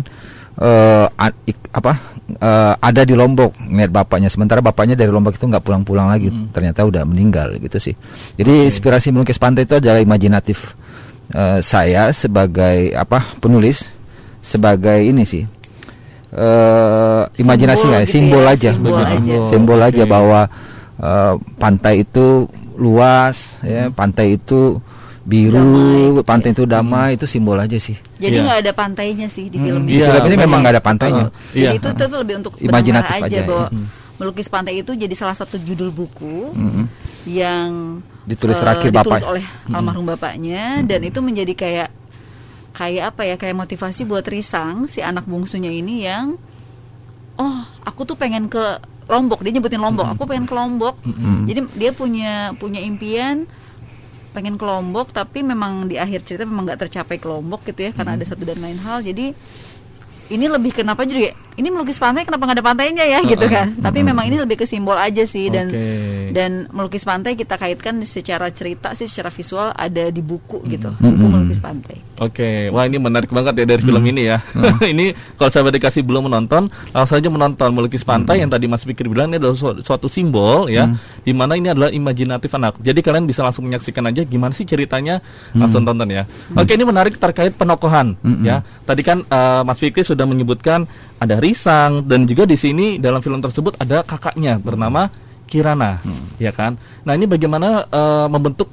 [SPEAKER 9] eh, ik- apa eh, ada di Lombok ngeliat bapaknya. Sementara bapaknya dari Lombok itu nggak pulang-pulang lagi. Ternyata udah meninggal gitu sih. Jadi inspirasi melukis pantai itu adalah imajinatif eh, saya sebagai apa penulis sebagai ini sih eh imajinasi
[SPEAKER 8] Simbol
[SPEAKER 9] nggak?
[SPEAKER 8] gitu
[SPEAKER 9] simbol
[SPEAKER 8] ya,
[SPEAKER 9] aja
[SPEAKER 8] simbol
[SPEAKER 2] aja.
[SPEAKER 9] simbol aja
[SPEAKER 2] Oke.
[SPEAKER 9] bahwa eh, pantai itu luas ya pantai itu biru
[SPEAKER 8] Damai,
[SPEAKER 9] pantai itu damai itu simbol aja sih
[SPEAKER 8] jadi
[SPEAKER 2] Iya.
[SPEAKER 8] nggak ada pantainya sih di film
[SPEAKER 9] Hmm,
[SPEAKER 8] ini
[SPEAKER 9] iya, film ini memang nggak ada pantainya.
[SPEAKER 2] Uh, iya.
[SPEAKER 8] Jadi itu itu lebih untuk
[SPEAKER 9] Imajinatif
[SPEAKER 8] aja,
[SPEAKER 9] aja, ya.
[SPEAKER 8] bahwa melukis pantai itu jadi salah satu judul buku
[SPEAKER 9] Mm-mm.
[SPEAKER 8] yang
[SPEAKER 9] Ditulis terakhir
[SPEAKER 8] ditulis
[SPEAKER 9] bapak.
[SPEAKER 8] oleh almarhum bapaknya dan itu menjadi kayak kayak apa ya kayak motivasi buat Risang si anak bungsunya ini yang oh aku tuh pengen ke Lombok. Dia nyebutin Lombok aku pengen ke Lombok. Jadi dia punya punya impian pengen ke Lombok tapi memang di akhir cerita memang nggak tercapai ke Lombok gitu ya karena ada satu dan lain hal. Jadi ini lebih kenapa jadi ini melukis pantai kenapa nggak ada pantainya ya gitu kan tapi memang ini lebih ke simbol aja sih dan
[SPEAKER 2] Oke.
[SPEAKER 8] dan melukis pantai kita kaitkan secara cerita sih secara visual ada di buku gitu
[SPEAKER 9] Hmm.
[SPEAKER 8] buku melukis pantai
[SPEAKER 2] Oke, wah ini menarik banget ya dari film
[SPEAKER 9] Hmm.
[SPEAKER 2] ini ya. ini kalau sahabat dikasih belum menonton, langsung saja menonton melukis pantai yang tadi Mas Fikri bilang ini adalah suatu, suatu simbol ya,
[SPEAKER 9] Hmm.
[SPEAKER 2] di mana ini adalah imajinatif anak. Jadi kalian bisa langsung menyaksikan aja gimana sih ceritanya, langsung tonton ya. Oke, ini menarik terkait penokohan
[SPEAKER 9] Hmm.
[SPEAKER 2] ya. Tadi kan eh, Mas Fikri sudah menyebutkan ada Risang dan juga di sini dalam film tersebut ada kakaknya bernama Kirana, ya kan. Nah ini bagaimana eh, membentuk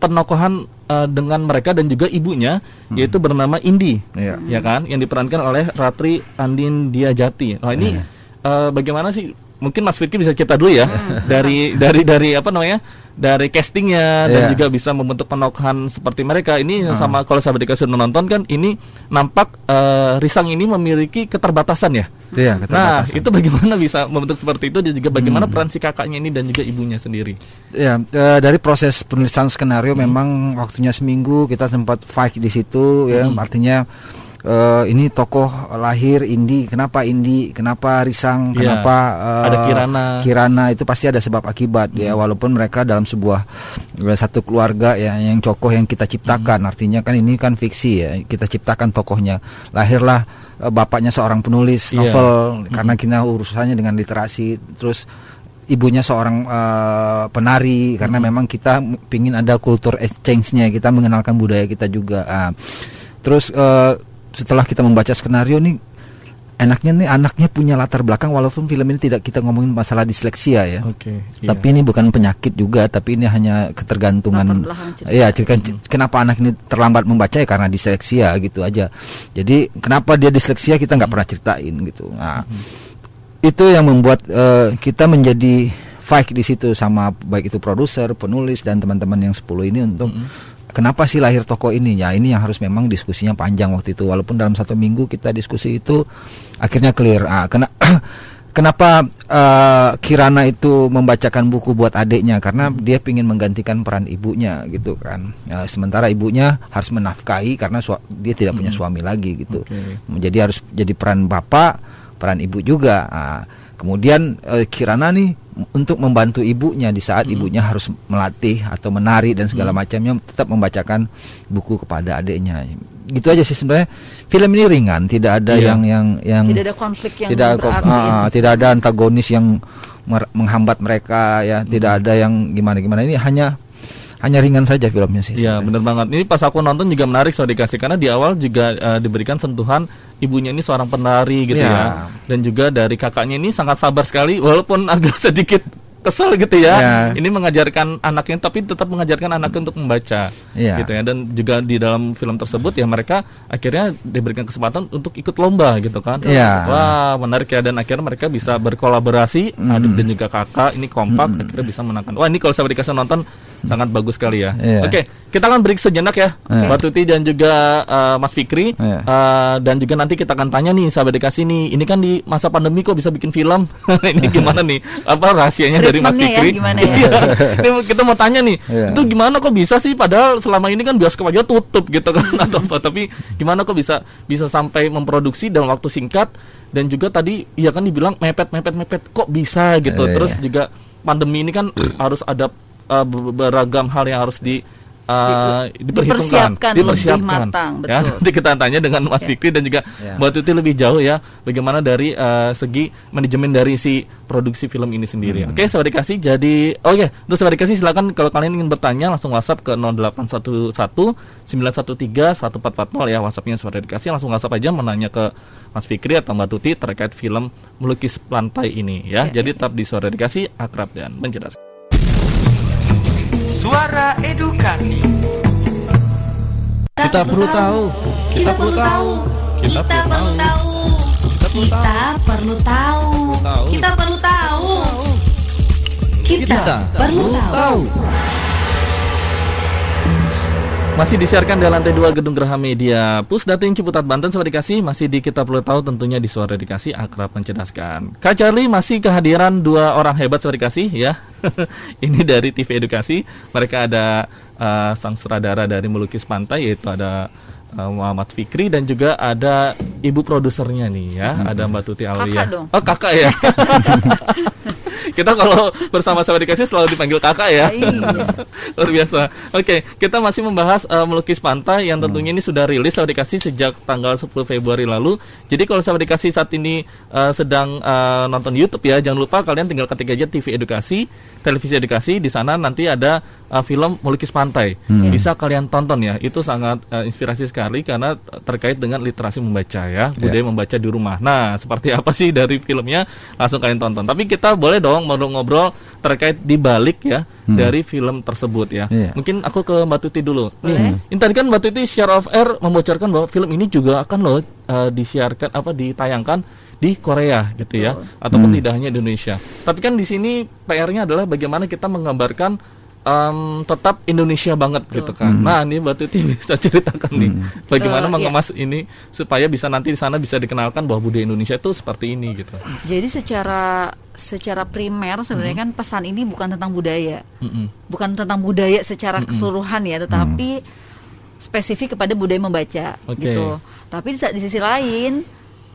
[SPEAKER 2] penokohan eh, dengan mereka dan juga ibunya yaitu bernama Indi.
[SPEAKER 9] Iya.
[SPEAKER 2] ya kan? Yang diperankan oleh Ratri Andin Diajati. Nah ini eh, bagaimana sih? Mungkin Mas Firki bisa cerita dulu ya. Dari dari dari apa namanya dari castingnya dan
[SPEAKER 9] Iya.
[SPEAKER 2] juga bisa membentuk penokohan seperti mereka. Ini sama kalau sahabat dikasih nonton kan ini nampak eh, Risang ini memiliki keterbatasan ya.
[SPEAKER 9] Itu ya
[SPEAKER 2] Nah itu bagaimana bisa membentuk seperti itu dan juga bagaimana peran si kakaknya ini dan juga ibunya sendiri.
[SPEAKER 9] Ya, eh, dari proses penulisan skenario memang waktunya seminggu kita sempat fight di situ ya, artinya eh, ini tokoh lahir Indi, kenapa Indi, kenapa Risang,
[SPEAKER 2] Iya,
[SPEAKER 9] kenapa eh,
[SPEAKER 2] ada Kirana.
[SPEAKER 9] Kirana? Itu pasti ada sebab akibat ya, walaupun mereka dalam sebuah eh, satu keluarga ya yang tokoh yang kita ciptakan, artinya kan ini kan fiksi ya, kita ciptakan tokohnya, lahirlah eh, bapaknya seorang penulis
[SPEAKER 2] Iya.
[SPEAKER 9] novel karena kita urusannya dengan literasi, terus ibunya seorang eh, penari karena memang kita pingin ada kultur exchange-nya kita mengenalkan budaya kita juga. Ah, terus eh, setelah kita membaca skenario nih enaknya nih anaknya punya latar belakang walaupun film ini tidak kita ngomongin masalah disleksia ya.
[SPEAKER 2] Oke. iya.
[SPEAKER 9] Tapi ini bukan penyakit juga, tapi ini hanya ketergantungan. Iya, cerita- kenapa anak ini terlambat membaca ya karena disleksia gitu aja. Jadi kenapa dia disleksia kita nggak pernah ceritain gitu. Nah, itu yang membuat eh, kita menjadi fight di situ sama baik itu produser, penulis dan teman-teman yang 10 ini untuk kenapa sih lahir toko ini? Ya ini yang harus memang diskusinya panjang waktu itu. Walaupun dalam satu minggu kita diskusi itu akhirnya clear. Ah kena kenapa eh, Kirana itu membacakan buku buat adiknya? Karena dia ingin menggantikan peran ibunya gitu kan. Ya, sementara ibunya harus menafkahi karena dia tidak punya suami lagi gitu.
[SPEAKER 2] Oke.
[SPEAKER 9] jadi harus jadi peran bapak peran ibu juga. Ah, kemudian eh, Kirana nih untuk membantu ibunya di saat ibunya harus melatih atau menari dan segala macamnya tetap membacakan buku kepada adiknya. Gitu aja sih sebenarnya. Film ini ringan tidak ada
[SPEAKER 2] Iya.
[SPEAKER 9] yang yang yang
[SPEAKER 8] Tidak ada konflik yang
[SPEAKER 9] tidak
[SPEAKER 8] berarti
[SPEAKER 9] ah,
[SPEAKER 8] ya.
[SPEAKER 9] tidak ada antagonis yang menghambat mereka ya. Tidak ada yang gimana gimana ini hanya hanya ringan saja filmnya sih
[SPEAKER 2] Iya benar banget. Ini pas aku nonton juga menarik soal dikasih karena di awal juga eh, diberikan sentuhan ibunya ini seorang penari gitu
[SPEAKER 9] Iya.
[SPEAKER 2] ya, dan juga dari kakaknya ini sangat sabar sekali walaupun agak sedikit kesel gitu ya.
[SPEAKER 9] Iya.
[SPEAKER 2] Ini mengajarkan anaknya tapi tetap mengajarkan anaknya untuk membaca
[SPEAKER 9] Iya.
[SPEAKER 2] gitu ya dan juga di dalam film tersebut ya mereka akhirnya diberikan kesempatan untuk ikut lomba gitu kan.
[SPEAKER 9] Iya.
[SPEAKER 2] Wah menarik ya dan akhirnya mereka bisa berkolaborasi adik dan juga kakak ini kompak akhirnya bisa menangkan. Wah ini kalau saya dikasih nonton sangat bagus sekali ya.
[SPEAKER 9] Iya.
[SPEAKER 2] Oke, kita akan break sejenak ya,
[SPEAKER 9] Iya.
[SPEAKER 2] Mbak Tuti dan juga eh, Mas Fikri,
[SPEAKER 9] Iya.
[SPEAKER 2] Eh, dan juga nanti kita akan tanya nih, sahabat dikasih nih, ini kan di masa pandemi kok bisa bikin film? ini gimana nih? Apa rahasianya dari Mas
[SPEAKER 8] ya,
[SPEAKER 2] Fikri?
[SPEAKER 8] gimana ya?
[SPEAKER 2] Iya. Ini kita mau tanya nih,
[SPEAKER 9] Iya.
[SPEAKER 2] itu gimana kok bisa sih? Padahal selama ini kan bioskop aja tutup gitu kan atau apa? Tapi gimana kok bisa bisa sampai memproduksi dalam waktu singkat? Dan juga tadi, ya kan dibilang mepet, mepet, mepet, kok bisa gitu?
[SPEAKER 9] Iya,
[SPEAKER 2] Terus
[SPEAKER 9] iya.
[SPEAKER 2] juga pandemi ini kan harus ada uh, ber- beragam hal yang harus di uh, diperhitungkan,
[SPEAKER 8] dipersiapkan lebih matang,
[SPEAKER 2] Ya,
[SPEAKER 8] betul.
[SPEAKER 2] nanti kita tanya dengan Mas
[SPEAKER 8] Ya.
[SPEAKER 2] Fikri dan juga
[SPEAKER 9] Ya.
[SPEAKER 2] Mbak Tuti lebih jauh ya, bagaimana dari uh, segi manajemen dari si produksi film ini sendiri. Oke, sahabat dikasih. Jadi, oh ya, untuk sahabat dikasih silakan kalau kalian ingin bertanya langsung WhatsApp ke 0811 913 1440 ya WhatsAppnya sahabat dikasih langsung WhatsApp aja menanya ke Mas Fikri atau Mbak Tuti terkait film melukis pantai ini ya.
[SPEAKER 8] Ya,
[SPEAKER 2] Jadi tetap di suara dikasih akrab dan mencerdas.
[SPEAKER 3] Suara edukasi.
[SPEAKER 2] Kita perlu tahu.
[SPEAKER 1] Kita perlu tahu. Kita perlu tahu. Kita perlu tahu.
[SPEAKER 2] Tahu.
[SPEAKER 1] Kita perlu tahu. Kita perlu tahu.
[SPEAKER 2] Masih disiarkan di lantai 2 Gedung Geraha Media Pusdatin Ciputat Banten Sobat Dikasih. Masih di Kita Perlu Tahu tentunya di Suara Dikasih Akrab Mencerdaskan. Kak Charlie masih kehadiran dua orang hebat Sobat Dikasih ya? Ini dari TV Edukasi. Mereka ada eh, sang sutradara dari Melukis Pantai Yaitu ada eh, Muhammad Fikri dan juga ada ibu produsernya nih ya. Ada Mbak Tuti
[SPEAKER 8] dong.
[SPEAKER 2] Oh kakak ya Kita kalau bersama Sobat Dikasih selalu dipanggil kakak ya
[SPEAKER 8] Iya.
[SPEAKER 2] Luar biasa. Oke, kita masih membahas eh, melukis pantai yang tentunya ini sudah rilis sahabat dikasih sejak tanggal 10 Februari lalu. Jadi kalau sahabat dikasih saat ini eh, sedang eh, nonton YouTube ya, jangan lupa kalian tinggal ketik aja TV Edukasi, televisi edukasi di sana nanti ada eh, film melukis pantai. Bisa kalian tonton ya. Itu sangat eh, inspirasi sekali karena terkait dengan literasi membaca ya, budaya membaca di rumah. Nah, seperti apa sih dari filmnya? Langsung kalian tonton. Tapi kita boleh dong ngobrol-ngobrol terkait di balik ya dari film tersebut ya.
[SPEAKER 9] Iya.
[SPEAKER 2] Mungkin aku ke Mbak Tuti dulu.
[SPEAKER 8] Boleh.
[SPEAKER 2] Nih, ini tadi kan Mbak Tuti share of air membocorkan bahwa film ini juga akan loh eh, disiarkan apa ditayangkan di Korea gitu ya, ataupun tidak hanya di Indonesia. Tapi kan di sini PR-nya adalah bagaimana kita menggambarkan em, tetap Indonesia banget gitu kan. Nah, ini Mbak Tuti bisa ceritakan nih. Bagaimana
[SPEAKER 8] Eh,
[SPEAKER 2] mengemas ini supaya bisa nanti di sana bisa dikenalkan bahwa budaya Indonesia itu seperti ini gitu.
[SPEAKER 8] Jadi secara secara primer sebenarnya kan pesan ini bukan tentang budaya,
[SPEAKER 2] Mm-mm.
[SPEAKER 8] bukan tentang budaya secara keseluruhan ya, tetapi spesifik kepada budaya membaca
[SPEAKER 2] Oke.
[SPEAKER 8] gitu. Tapi di, di sisi lain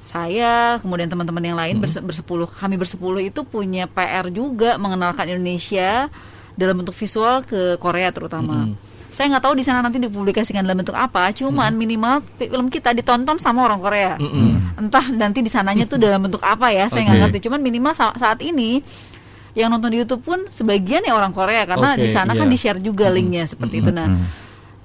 [SPEAKER 8] saya kemudian teman-teman yang lain berse- bersepuluh kami bersepuluh itu punya PR juga mengenalkan Indonesia dalam bentuk visual ke Korea terutama. Saya nggak tahu di sana nanti dipublikasikan dalam bentuk apa, cuman minimal film kita ditonton sama orang Korea.
[SPEAKER 2] Mm-mm.
[SPEAKER 8] Entah nanti di sananya tuh dalam bentuk apa ya, saya nggak
[SPEAKER 2] Oke.
[SPEAKER 8] ngerti. Cuman minimal sa- saat ini yang nonton di YouTube pun sebagian ya orang Korea karena
[SPEAKER 2] Oke,
[SPEAKER 8] di sana kan
[SPEAKER 2] iya.
[SPEAKER 8] di share juga linknya seperti itu. Nah,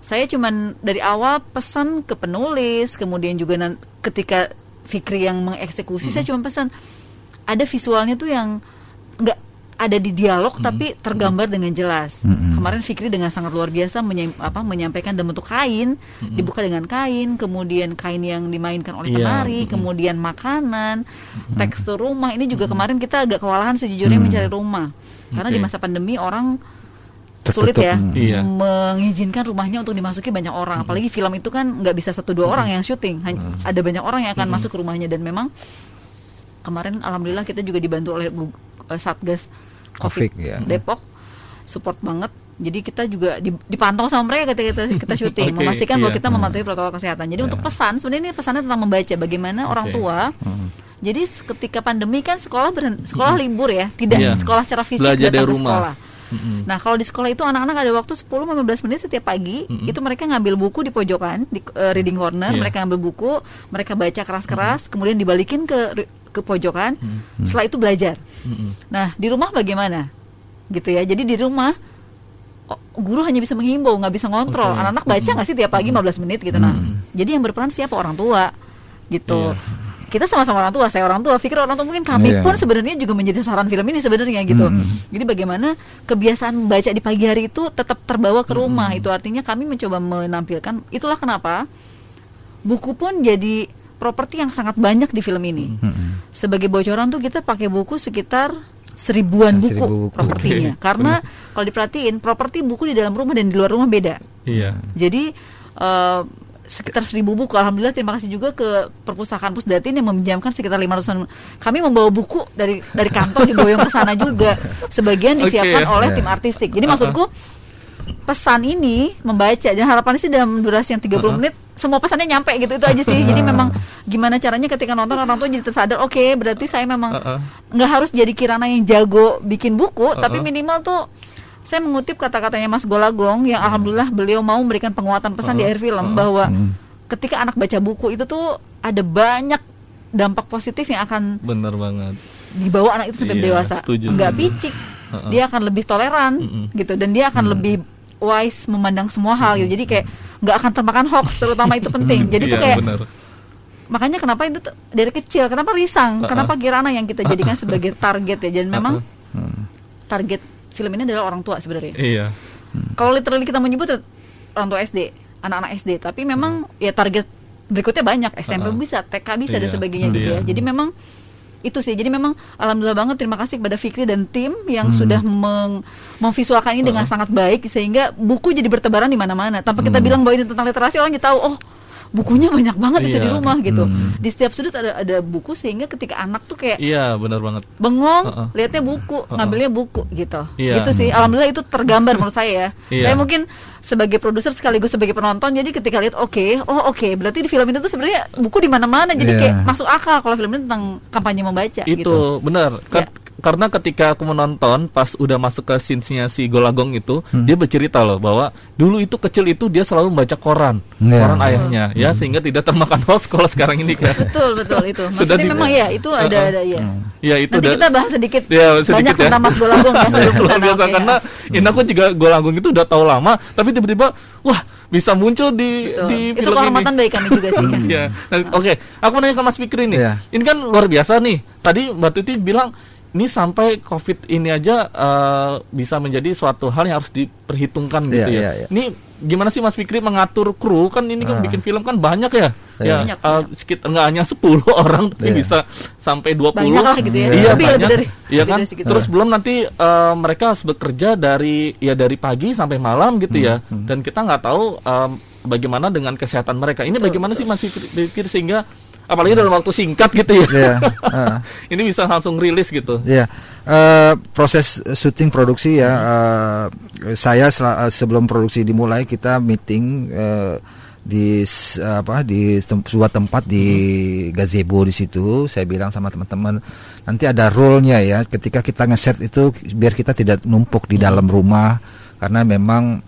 [SPEAKER 8] saya cuman dari awal pesan ke penulis, kemudian juga ketika Fikri yang mengeksekusi saya cuma pesan ada visualnya tuh yang nggak ada di dialog tapi tergambar dengan jelas.
[SPEAKER 9] Mm-mm.
[SPEAKER 8] kemarin Fikri dengan sangat luar biasa menyam- apa, menyampaikan dalam bentuk kain. Dibuka dengan kain kemudian kain yang dimainkan oleh
[SPEAKER 2] Iya,
[SPEAKER 8] penari kemudian makanan tekstur rumah. Ini juga kemarin kita agak kewalahan sejujurnya mencari rumah. Karena di
[SPEAKER 2] Oke.
[SPEAKER 8] masa pandemi orang
[SPEAKER 9] Tertutup.
[SPEAKER 8] sulit ya.
[SPEAKER 2] Iya.
[SPEAKER 8] mengizinkan rumahnya untuk dimasuki banyak orang. Apalagi film itu kan nggak bisa satu dua orang yang syuting. Hanya ada banyak orang yang akan masuk ke rumahnya. Dan memang kemarin alhamdulillah kita juga dibantu oleh eh, satgas covid
[SPEAKER 9] Covid, ya.
[SPEAKER 8] Depok support banget jadi kita juga di- dipantau sama mereka ketika kita, kita syuting
[SPEAKER 2] Oke,
[SPEAKER 8] memastikan bahwa
[SPEAKER 2] iya.
[SPEAKER 8] kita mematuhi protokol kesehatan jadi untuk pesan sebenarnya ini pesannya tentang membaca bagaimana orang
[SPEAKER 2] Oke.
[SPEAKER 8] tua jadi ketika pandemi kan sekolah berhenti, sekolah libur ya tidak
[SPEAKER 2] Iya.
[SPEAKER 8] sekolah secara fisik
[SPEAKER 2] Belajar
[SPEAKER 8] datang
[SPEAKER 2] dari
[SPEAKER 8] ke
[SPEAKER 2] rumah.
[SPEAKER 8] sekolah
[SPEAKER 2] Mm-mm.
[SPEAKER 8] Nah, kalau di sekolah itu anak-anak ada waktu 10-15 menit setiap pagi, itu mereka ngambil buku di pojokan, di eh, reading corner,
[SPEAKER 2] Iya.
[SPEAKER 8] mereka ngambil buku, mereka baca keras-keras, kemudian dibalikin ke ke pojokan. Setelah itu belajar.
[SPEAKER 2] Mm-mm.
[SPEAKER 8] Nah, di rumah bagaimana? Gitu ya. Jadi di rumah guru hanya bisa menghimbau, nggak bisa ngontrol.
[SPEAKER 2] Oke.
[SPEAKER 8] Anak-anak baca nggak sih tiap pagi 15 menit gitu. Nah, jadi yang berperan siapa? Orang tua. Gitu.
[SPEAKER 2] Iya.
[SPEAKER 8] Kita sama-sama orang tua, saya orang tua, pikir orang tua mungkin kami
[SPEAKER 9] Iya.
[SPEAKER 8] pun sebenarnya juga menjadi sasaran film ini sebenarnya gitu. Jadi bagaimana kebiasaan membaca di pagi hari itu tetap terbawa ke rumah. Itu artinya kami mencoba menampilkan itulah kenapa buku pun jadi properti yang sangat banyak di film ini. Sebagai bocoran tuh kita pakai buku sekitar seribuan buku,
[SPEAKER 9] Seribu buku.
[SPEAKER 8] propertinya.
[SPEAKER 2] Oke,
[SPEAKER 8] Karena kalau diperhatiin properti buku di dalam rumah dan di luar rumah beda.
[SPEAKER 2] Iya.
[SPEAKER 8] Jadi eh, sekitar seribu buku. Alhamdulillah terima kasih juga ke perpustakaan Pusdatin yang meminjamkan sekitar 500-an. Kami membawa buku dari dari kantor diboyong ke sana juga. Sebagian disiapkan oleh
[SPEAKER 9] Iya.
[SPEAKER 8] tim artistik. Jadi
[SPEAKER 2] Uh-uh.
[SPEAKER 8] maksudku pesan ini membaca dan harapannya sih dalam durasi yang 30
[SPEAKER 2] Uh-uh.
[SPEAKER 8] menit semua pesannya nyampe gitu itu aja sih. Jadi memang gimana caranya ketika nonton orang tua jadi tersadar, oke berarti saya memang nggak harus jadi Kirana yang jago bikin buku, tapi
[SPEAKER 2] Uh-uh.
[SPEAKER 8] minimal tuh saya mengutip kata-katanya Mas Golagong yang alhamdulillah beliau mau memberikan penguatan pesan di
[SPEAKER 2] Uh-uh.
[SPEAKER 8] akhir film
[SPEAKER 2] Uh-uh.
[SPEAKER 8] bahwa
[SPEAKER 9] Hmm.
[SPEAKER 8] ketika anak baca buku itu tuh ada banyak dampak positif yang akan
[SPEAKER 2] Bener banget.
[SPEAKER 8] dibawa anak itu sampai
[SPEAKER 2] Iya,
[SPEAKER 8] dewasa. Nggak picik,
[SPEAKER 2] Uh-uh.
[SPEAKER 8] dia akan lebih toleran
[SPEAKER 2] Mm-mm.
[SPEAKER 8] gitu dan dia akan lebih wise memandang semua hal gitu. Jadi kayak nggak akan termakan hoax terutama itu penting. Jadi tuh
[SPEAKER 2] Iya,
[SPEAKER 8] kayak
[SPEAKER 2] bener.
[SPEAKER 8] makanya kenapa itu tuh dari kecil kenapa risang
[SPEAKER 2] Uh-uh.
[SPEAKER 8] kenapa Kirana yang kita jadikan sebagai target ya dan memang
[SPEAKER 2] Uh-uh.
[SPEAKER 8] target film ini adalah orang tua sebenarnya.
[SPEAKER 2] Iya.
[SPEAKER 8] kalau literally kita menyebut ya orang tua SD anak-anak SD tapi memang ya target berikutnya banyak. SMP
[SPEAKER 2] Uh-uh.
[SPEAKER 8] bisa TK bisa dan
[SPEAKER 2] Iya,
[SPEAKER 8] sebagainya gitu
[SPEAKER 2] iya.
[SPEAKER 8] ya. Jadi memang itu sih. Jadi memang alhamdulillah banget terima kasih kepada Fikri dan tim yang sudah meng- memvisualkan ini dengan
[SPEAKER 2] Uh-uh.
[SPEAKER 8] sangat baik sehingga buku jadi bertebaran di mana-mana. Tanpa kita bilang bahwa ini tentang literasi orang jadi tahu oh bukunya banyak banget itu di
[SPEAKER 2] Iya.
[SPEAKER 8] rumah gitu
[SPEAKER 9] Hmm.
[SPEAKER 8] di setiap sudut ada ada buku sehingga ketika anak tuh kayak
[SPEAKER 2] Iya, bener banget.
[SPEAKER 8] bengong
[SPEAKER 2] Uh-uh.
[SPEAKER 8] lihatnya buku ngambilnya buku gitu
[SPEAKER 2] Iya.
[SPEAKER 8] gitu sih alhamdulillah itu tergambar menurut saya ya
[SPEAKER 2] Iya.
[SPEAKER 8] saya mungkin sebagai produser sekaligus sebagai penonton jadi ketika lihat oke oh oke berarti di film itu tuh sebenarnya buku di mana-mana jadi
[SPEAKER 9] Iya.
[SPEAKER 8] kayak masuk akal kalau film ini tentang kampanye membaca
[SPEAKER 2] itu
[SPEAKER 8] gitu
[SPEAKER 2] benar Ka-
[SPEAKER 8] Ya.
[SPEAKER 2] Karena ketika aku menonton pas udah masuk ke scene-nya si Golagong itu
[SPEAKER 9] Hmm.
[SPEAKER 2] dia bercerita loh bahwa dulu itu kecil itu dia selalu membaca koran
[SPEAKER 9] Iya.
[SPEAKER 2] koran ayahnya ya sehingga tidak termakan hoax kalau sekarang ini kan
[SPEAKER 8] betul betul itu
[SPEAKER 2] Sudah
[SPEAKER 8] maksudnya
[SPEAKER 2] di-
[SPEAKER 8] memang ya itu ada
[SPEAKER 2] Uh-uh.
[SPEAKER 8] ada ya
[SPEAKER 2] ya itu
[SPEAKER 8] nanti
[SPEAKER 2] udah-
[SPEAKER 8] kita bahas sedikit
[SPEAKER 2] Ya, sedikit
[SPEAKER 8] banyak
[SPEAKER 2] ya.
[SPEAKER 8] tentang Mas Golagong ya sebelum
[SPEAKER 2] luar biasa
[SPEAKER 8] oke,
[SPEAKER 2] karena
[SPEAKER 8] ya.
[SPEAKER 2] ini aku juga Golagong itu udah tahu lama tapi tiba-tiba wah bisa muncul di
[SPEAKER 8] Betul.
[SPEAKER 2] di
[SPEAKER 8] itu
[SPEAKER 2] film
[SPEAKER 8] kehormatan
[SPEAKER 2] ini
[SPEAKER 8] bagi kami juga sih ya.
[SPEAKER 2] ya. Nah, Oke, aku mau nanya ke Mas Fikri nih.
[SPEAKER 9] Iya.
[SPEAKER 2] Ini kan luar biasa nih. Tadi Mbak Tuti bilang ini sampai COVID ini aja eh, bisa menjadi suatu hal yang harus diperhitungkan gitu
[SPEAKER 9] Iya,
[SPEAKER 2] ya.
[SPEAKER 9] iya, iya.
[SPEAKER 2] Ini gimana sih Mas Fikri mengatur kru? Kan ini kan
[SPEAKER 9] Ah.
[SPEAKER 2] bikin film kan banyak ya. Ya,
[SPEAKER 8] Banyak,
[SPEAKER 2] eh, sekitar nggak hanya 10 orang tapi
[SPEAKER 9] Iya.
[SPEAKER 2] bisa sampai 20.
[SPEAKER 8] Banyak lah gitu ya.
[SPEAKER 2] Iya,
[SPEAKER 8] Lebih,
[SPEAKER 2] banyak.
[SPEAKER 8] lebih dari-
[SPEAKER 2] Iya
[SPEAKER 8] lebih
[SPEAKER 2] kan?
[SPEAKER 8] dari segitu.
[SPEAKER 2] Terus belum nanti eh, mereka harus bekerja dari ya dari pagi sampai malam gitu ya.
[SPEAKER 9] Hmm,
[SPEAKER 2] Dan kita nggak tahu em, bagaimana dengan kesehatan mereka. Ini bagaimana sih Mas Fikri pikir sehingga apalagi dalam waktu singkat gitu ya.
[SPEAKER 9] Iya, ah.
[SPEAKER 2] ini bisa langsung rilis gitu.
[SPEAKER 9] Ya, eh, proses syuting produksi ya, eh, saya eh, sebelum produksi dimulai kita meeting eh, di apa di tem- sebuah tempat di gazebo di situ. Saya bilang sama teman-teman nanti ada role-nya ya. Ketika kita ngeset itu biar kita tidak numpuk di dalam rumah karena memang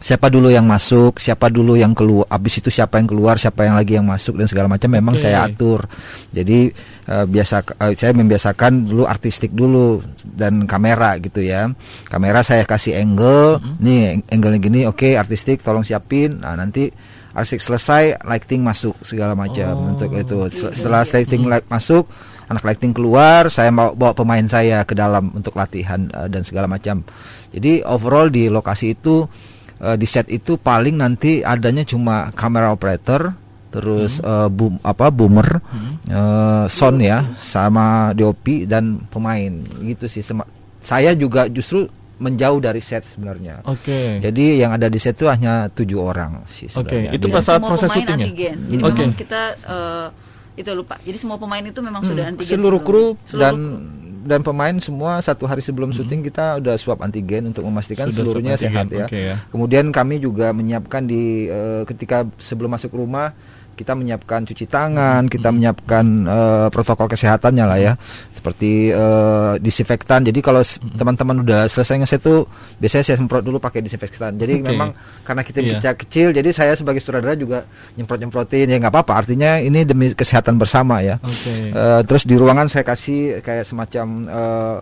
[SPEAKER 9] siapa dulu yang masuk, siapa dulu yang keluar, abis itu siapa yang keluar, siapa yang lagi yang masuk dan segala macam memang
[SPEAKER 2] Oke.
[SPEAKER 9] saya atur. Jadi eh, biasa eh, saya membiasakan dulu artistik dulu dan kamera gitu ya. Kamera saya kasih angle, nih angle gini, oke artistik tolong siapin. Nah nanti artistik selesai lighting masuk segala macam
[SPEAKER 2] Oh,
[SPEAKER 9] untuk itu setelah lighting light masuk anak lighting keluar saya mau bawa pemain saya ke dalam untuk latihan eh, dan segala macam jadi overall di lokasi itu eh, di set itu paling nanti adanya cuma kamera operator terus eh, boom apa boomer eh, sound ya sama DOP dan pemain gitu sih saya juga justru menjauh dari set sebenarnya
[SPEAKER 2] Oke.
[SPEAKER 9] jadi yang ada di set itu hanya tujuh orang sih sebenarnya.
[SPEAKER 2] itu
[SPEAKER 9] Di-
[SPEAKER 2] pas saat proses
[SPEAKER 8] pemain
[SPEAKER 2] syuting ya?
[SPEAKER 8] antigen. Jadi
[SPEAKER 2] Oke.
[SPEAKER 8] memang kita eh, itu lupa. Jadi semua pemain itu memang sudah
[SPEAKER 9] Hmm,
[SPEAKER 8] antigen.
[SPEAKER 9] seluruh kru dan
[SPEAKER 8] kru.
[SPEAKER 9] Dan pemain semua satu hari sebelum syuting kita udah swab antigen untuk memastikan
[SPEAKER 2] Sudah
[SPEAKER 9] seluruhnya sehat ya.
[SPEAKER 2] oke ya.
[SPEAKER 9] Kemudian kami juga menyiapkan di eh, ketika sebelum masuk rumah kita menyiapkan cuci tangan, kita menyiapkan eh, protokol kesehatannya lah ya, seperti eh, disinfektan. Jadi kalau s- teman-teman udah selesai ngeset tuh biasanya saya semprot dulu pakai disinfektan. Jadi
[SPEAKER 2] Oke.
[SPEAKER 9] memang karena kita
[SPEAKER 2] Iya.
[SPEAKER 9] kecil kecil, jadi saya sebagai sutradara juga nyemprot-nyemprotin ya nggak apa-apa. Artinya ini demi kesehatan bersama ya.
[SPEAKER 2] Oke.
[SPEAKER 9] Eh, terus di ruangan saya kasih kayak semacam eh,